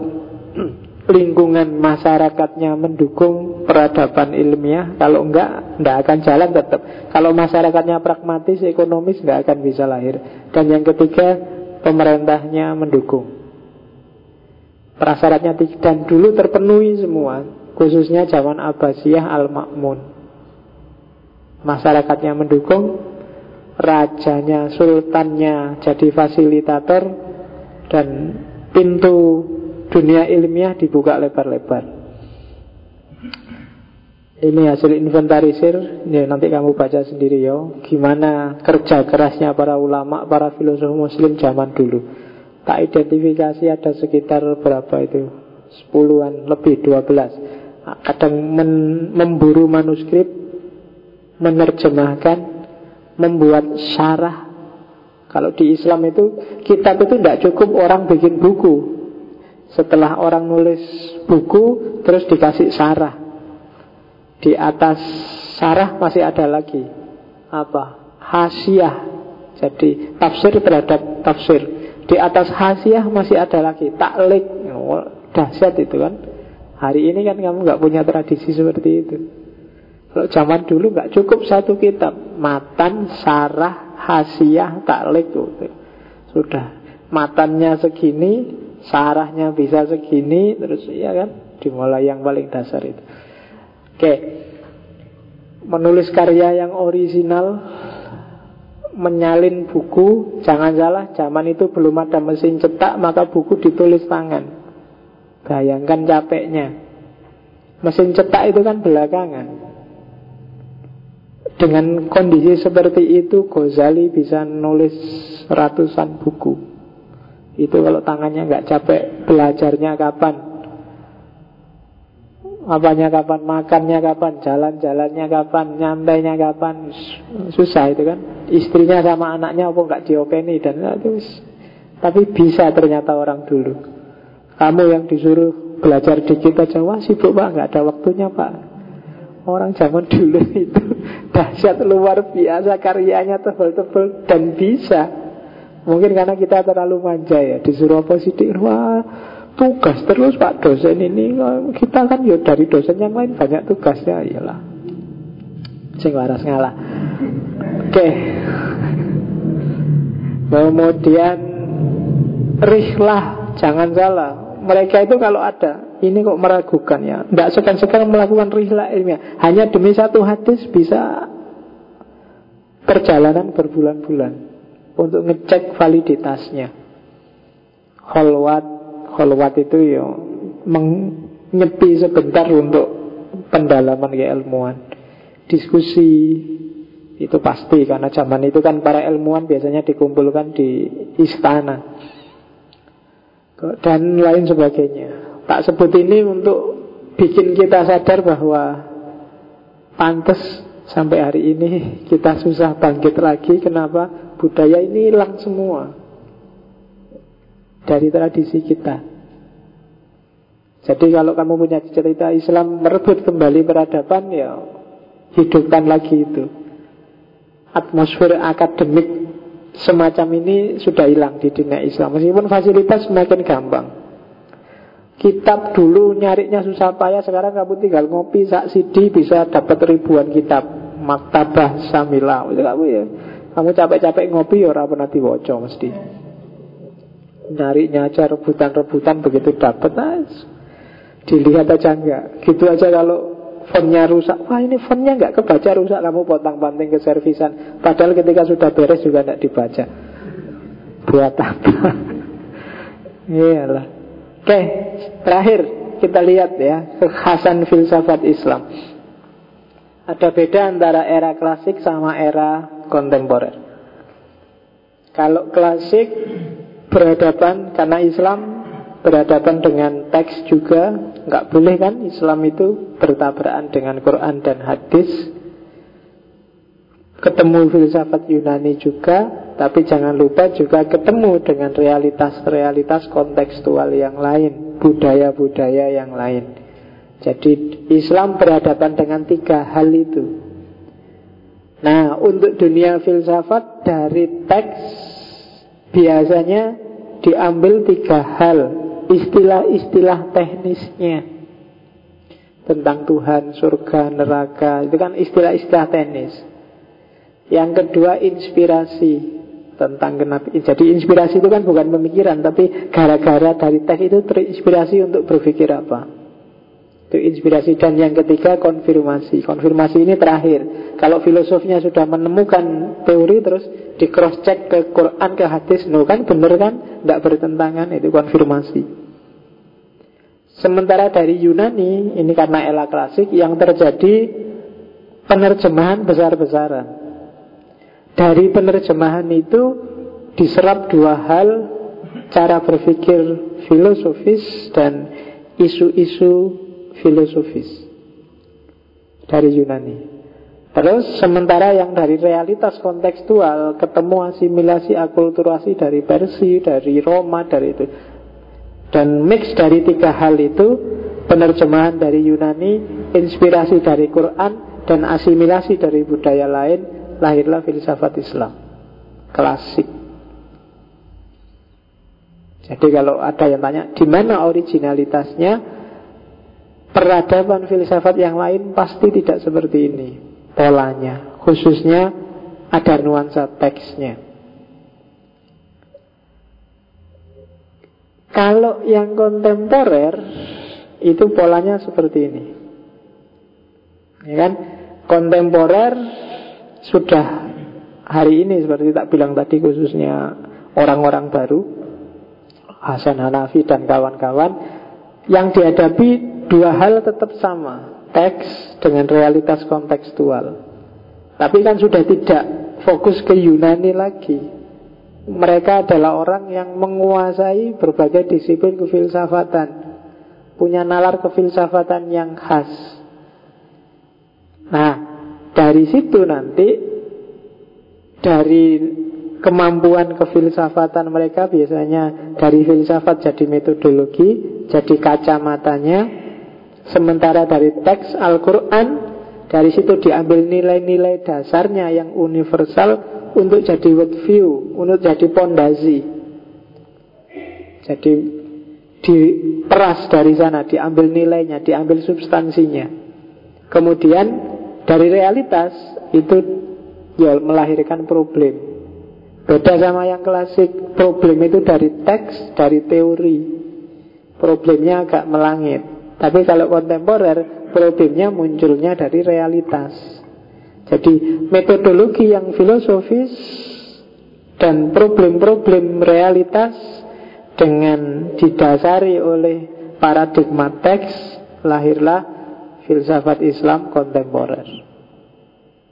lingkungan masyarakatnya mendukung peradaban ilmiah Kalau enggak, enggak akan jalan tetap. Kalau masyarakatnya pragmatis, ekonomis enggak akan bisa lahir. Dan yang ketiga, pemerintahnya mendukung. Prasyaratnya dan dulu terpenuhi semua Khususnya zaman Abbasiyah Al-Ma'mun. Masyarakatnya mendukung Rajanya, sultannya jadi fasilitator Dan pintu dunia ilmiah dibuka lebar-lebar. Ini hasil inventarisir, ya, nanti kamu baca sendiri ya. Gimana kerja kerasnya para ulama, para filosof muslim zaman dulu. Tak identifikasi ada sekitar berapa itu? Sepuluhan, lebih dua belas. Kadang men memburu manuskrip, menerjemahkan, membuat syarah. Kalau di Islam itu, kitab itu tidak cukup orang bikin buku. Setelah orang nulis buku Terus dikasih sarah Di atas sarah masih ada lagi. Apa? Hasiah Jadi tafsir terhadap tafsir. Di atas hasiah masih ada lagi. Taklik. Oh, Dahsyat itu kan. Hari ini kan kamu nggak punya tradisi seperti itu Kalau zaman dulu nggak cukup satu kitab. Matan, sarah, hasiah, taklik Sudah. Matannya segini sarahnya bisa segini terus ya kan? Dimulai yang paling dasar itu. Oke. Menulis karya yang original menyalin buku jangan salah zaman itu belum ada mesin cetak maka buku ditulis tangan. Bayangkan capeknya. Mesin cetak itu kan belakangan. Dengan kondisi seperti itu Ghazali bisa nulis ratusan buku. Itu kalau tangannya nggak capek belajarnya kapan? Apanya kapan? Makannya kapan? Jalan-jalannya kapan? Nyantainya kapan? Susah itu kan. Istrinya sama anaknya apa nggak diopeni dan itu tapi bisa ternyata orang dulu. Kamu yang disuruh belajar dikit aja Wah sibuk pak, nggak ada waktunya pak Orang zaman dulu itu Dahsyat luar biasa Karyanya tebel-tebel Dan bisa. Mungkin karena kita terlalu manja ya Disuruh apa Wah tugas terus pak dosen ini. Kita kan ya dari dosen yang lain Banyak tugasnya Iyalah. Sing waras ngalah. Oke. Okay. Kemudian Rihlah Jangan salah. Mereka itu kalau ada ini kok meragukan ya. Tidak sekan-sekan melakukan rihla ilmiah hanya demi satu hadis bisa perjalanan berbulan-bulan untuk ngecek validitasnya. Holwat holwat itu ya menyepi sebentar untuk pendalaman keilmuan diskusi itu pasti karena zaman itu kan para ilmuwan biasanya dikumpulkan di istana. Dan lain sebagainya. Tak sebut ini untuk bikin kita sadar bahwa pantas sampai hari ini kita susah bangkit lagi. Kenapa? Budaya ini hilang semua dari tradisi kita. Jadi kalau kamu punya cerita Islam merebut kembali peradaban ya hidupkan lagi itu. Atmosfer akademik semacam ini sudah hilang di dunia Islam Meskipun fasilitas semakin gampang Kitab dulu nyarinya susah payah Sekarang kamu tinggal ngopi sak CD Bisa dapat ribuan kitab. Maktabah Samila. Kamu ya Kamu capek-capek ngopi ya pernah diwoco mesti. Nyarinya aja rebutan-rebutan Begitu dapat nah, Dilihat aja enggak. Gitu aja kalau fontnya rusak. Wah ini fontnya nggak kebaca rusak. Kamu potong-panting ke servisan Padahal ketika sudah beres juga nggak dibaca. Buat apa? Iyalah Oke terakhir kita lihat ya Kekhasan filsafat Islam. Ada beda antara era klasik sama era kontemporer. Kalau klasik berhadapan karena Islam berhadapan dengan teks juga nggak boleh kan Islam itu bertabrakan dengan Quran dan hadis. Ketemu filsafat Yunani juga tapi jangan lupa juga ketemu dengan realitas-realitas kontekstual yang lain budaya-budaya yang lain. Jadi Islam berhadapan dengan tiga hal itu. Nah untuk dunia filsafat dari teks biasanya diambil tiga hal. Istilah-istilah teknisnya. Tentang Tuhan, surga, neraka. Itu kan istilah-istilah teknis. Yang kedua inspirasi tentang kenapa. Jadi inspirasi itu kan bukan pemikiran, tapi gara-gara dari teks itu terinspirasi untuk berpikir apa. Itu inspirasi dan yang ketiga konfirmasi. Konfirmasi ini terakhir. Kalau filosofnya sudah menemukan teori terus di cross check ke Quran ke hadis, no kan benar kan? Tidak bertentangan itu konfirmasi. Sementara dari Yunani, ini karena era klasik, yang terjadi penerjemahan besar-besaran. Dari penerjemahan itu diserap dua hal, cara berpikir filosofis dan isu-isu filosofis dari Yunani. Terus sementara yang dari realitas kontekstual ketemu asimilasi akulturasi dari Persia, dari Roma, dari itu dan mix dari tiga hal itu Penerjemahan dari Yunani Inspirasi dari Quran Dan asimilasi dari budaya lain Lahirlah filsafat Islam. Klasik. Jadi kalau ada yang tanya di mana originalitasnya? Peradaban filsafat yang lain Pasti tidak seperti ini. Polanya. Khususnya ada nuansa teksnya. Kalau yang kontemporer itu polanya seperti ini. Ya kan? Kontemporer sudah hari ini seperti tak bilang tadi khususnya orang-orang baru Hasan Hanafi dan kawan-kawan yang dihadapi dua hal tetap sama, teks dengan realitas kontekstual. Tapi kan sudah tidak fokus ke Yunani lagi. Mereka adalah orang yang menguasai berbagai disiplin kefilsafatan, punya nalar kefilsafatan yang khas. Nah, dari situ nanti dari kemampuan kefilsafatan mereka biasanya dari filsafat jadi metodologi, jadi kacamatanya. Sementara dari teks Al-Quran, dari situ diambil nilai-nilai dasarnya yang universal untuk jadi worldview, untuk jadi pondasi. Jadi diperas dari sana, diambil nilainya, diambil substansinya. Kemudian dari realitas itu ya melahirkan problem. Beda sama yang klasik Problem itu dari teks, dari teori. Problemnya agak melangit. Tapi kalau kontemporer Problemnya munculnya dari realitas. Jadi metodologi yang filosofis Dan problem-problem realitas Dengan didasari oleh paradigma teks Lahirlah filsafat Islam kontemporer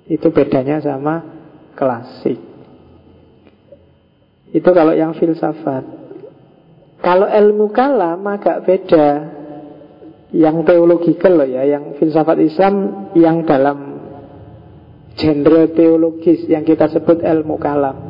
Itu bedanya sama klasik itu kalau yang filsafat. Kalau ilmu kalam agak beda. Yang teologikal loh ya, yang filsafat Islam yang dalam genre teologis yang kita sebut ilmu kalam.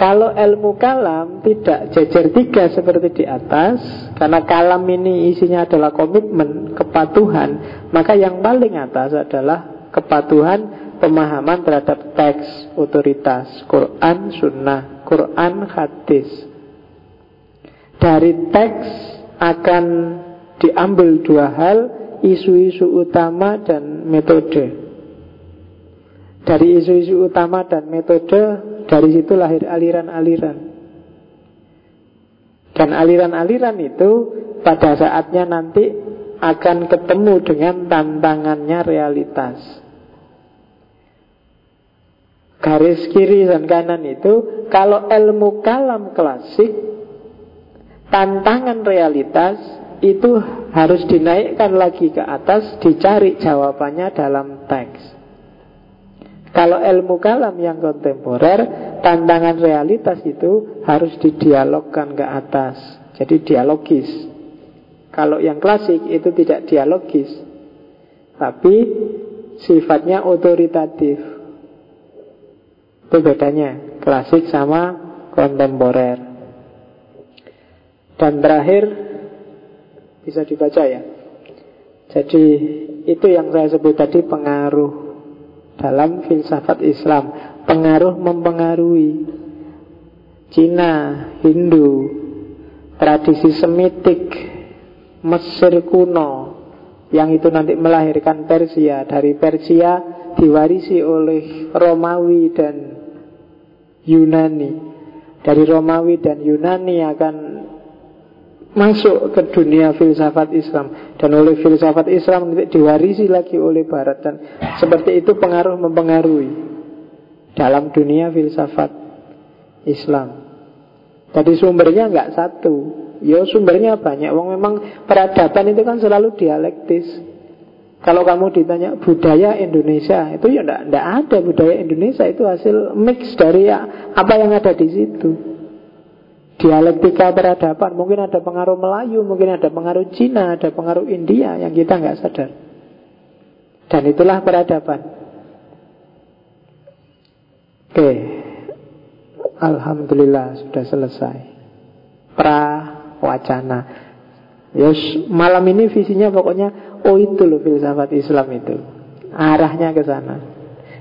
Kalau ilmu kalam tidak jejer tiga seperti di atas, karena kalam ini isinya adalah komitmen, kepatuhan, maka yang paling atas adalah kepatuhan pemahaman terhadap teks otoritas Quran, Sunnah, Quran, hadis. Dari teks akan diambil dua hal, isu-isu utama dan metode. Dari isu-isu utama dan metode, dari situ lahir aliran-aliran. Dan aliran-aliran itu pada saatnya nanti akan ketemu dengan tantangannya realitas. Garis kiri dan kanan itu Kalau ilmu kalam klasik Tantangan realitas Itu harus dinaikkan lagi ke atas Dicari jawabannya dalam teks Kalau ilmu kalam yang kontemporer Tantangan realitas itu Harus didialogkan ke atas. Jadi dialogis. Kalau yang klasik itu tidak dialogis. Tapi sifatnya otoritatif. Itu bedanya Klasik sama kontemporer. Dan terakhir Bisa dibaca ya? Jadi itu yang saya sebut tadi pengaruh Dalam filsafat Islam. Pengaruh mempengaruhi. Cina, Hindu Tradisi Semitik Mesir kuno Yang itu nanti melahirkan Persia. Dari Persia diwarisi oleh Romawi dan Yunani. Dari Romawi dan Yunani akan masuk ke dunia filsafat Islam. Dan oleh filsafat Islam diwarisi lagi oleh Barat. Dan seperti itu pengaruh mempengaruhi Dalam dunia filsafat Islam. Jadi sumbernya nggak satu. Ya sumbernya banyak. Wong memang peradaban itu kan selalu dialektis. Kalau kamu ditanya budaya Indonesia itu ya enggak, ada budaya Indonesia. Itu hasil mix dari ya, apa yang ada di situ. Dialektika peradaban mungkin ada pengaruh Melayu, mungkin ada pengaruh Cina, ada pengaruh India yang kita nggak sadar. Dan itulah peradaban. Oke, Alhamdulillah sudah selesai. Pra wacana. Yes, malam ini visinya pokoknya Oh itu loh filsafat Islam itu Arahnya ke sana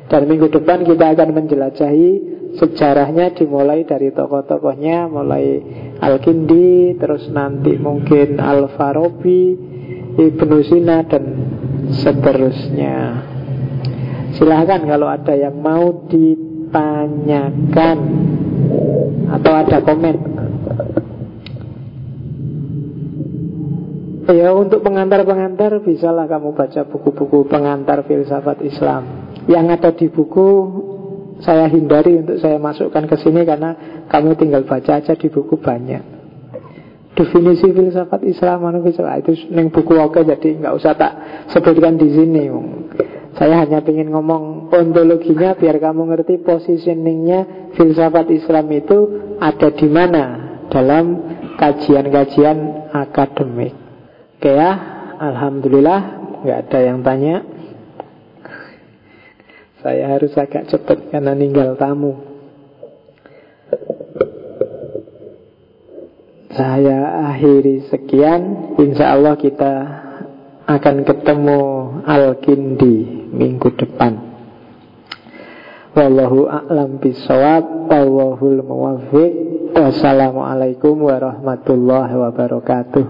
Dan minggu depan kita akan menjelajahi Sejarahnya dimulai dari tokoh-tokohnya Mulai Al-Kindi Terus nanti mungkin Al-Farabi Ibnu Sina dan seterusnya. Silahkan kalau ada yang mau ditanyakan Atau ada komen. Ya untuk pengantar-pengantar bisalah kamu baca buku-buku pengantar filsafat Islam. Yang ada di buku saya hindari untuk saya masukkan ke sini karena kamu tinggal baca aja di buku banyak definisi filsafat Islam anu filsafat itu neng buku oke jadi nggak usah tak sebutkan di sini. Saya hanya ingin ngomong ontologinya biar kamu ngerti positioningnya filsafat Islam itu ada di mana dalam kajian-kajian akademik. Oke ya, alhamdulillah nggak ada yang tanya. Saya harus agak cepat karena ninggal tamu. Saya akhiri sekian. Insya Allah kita akan ketemu Al-Kindi minggu depan. Wallahu a'lam bisawab Wallahul muwafiq Wassalamualaikum warahmatullahi wabarakatuh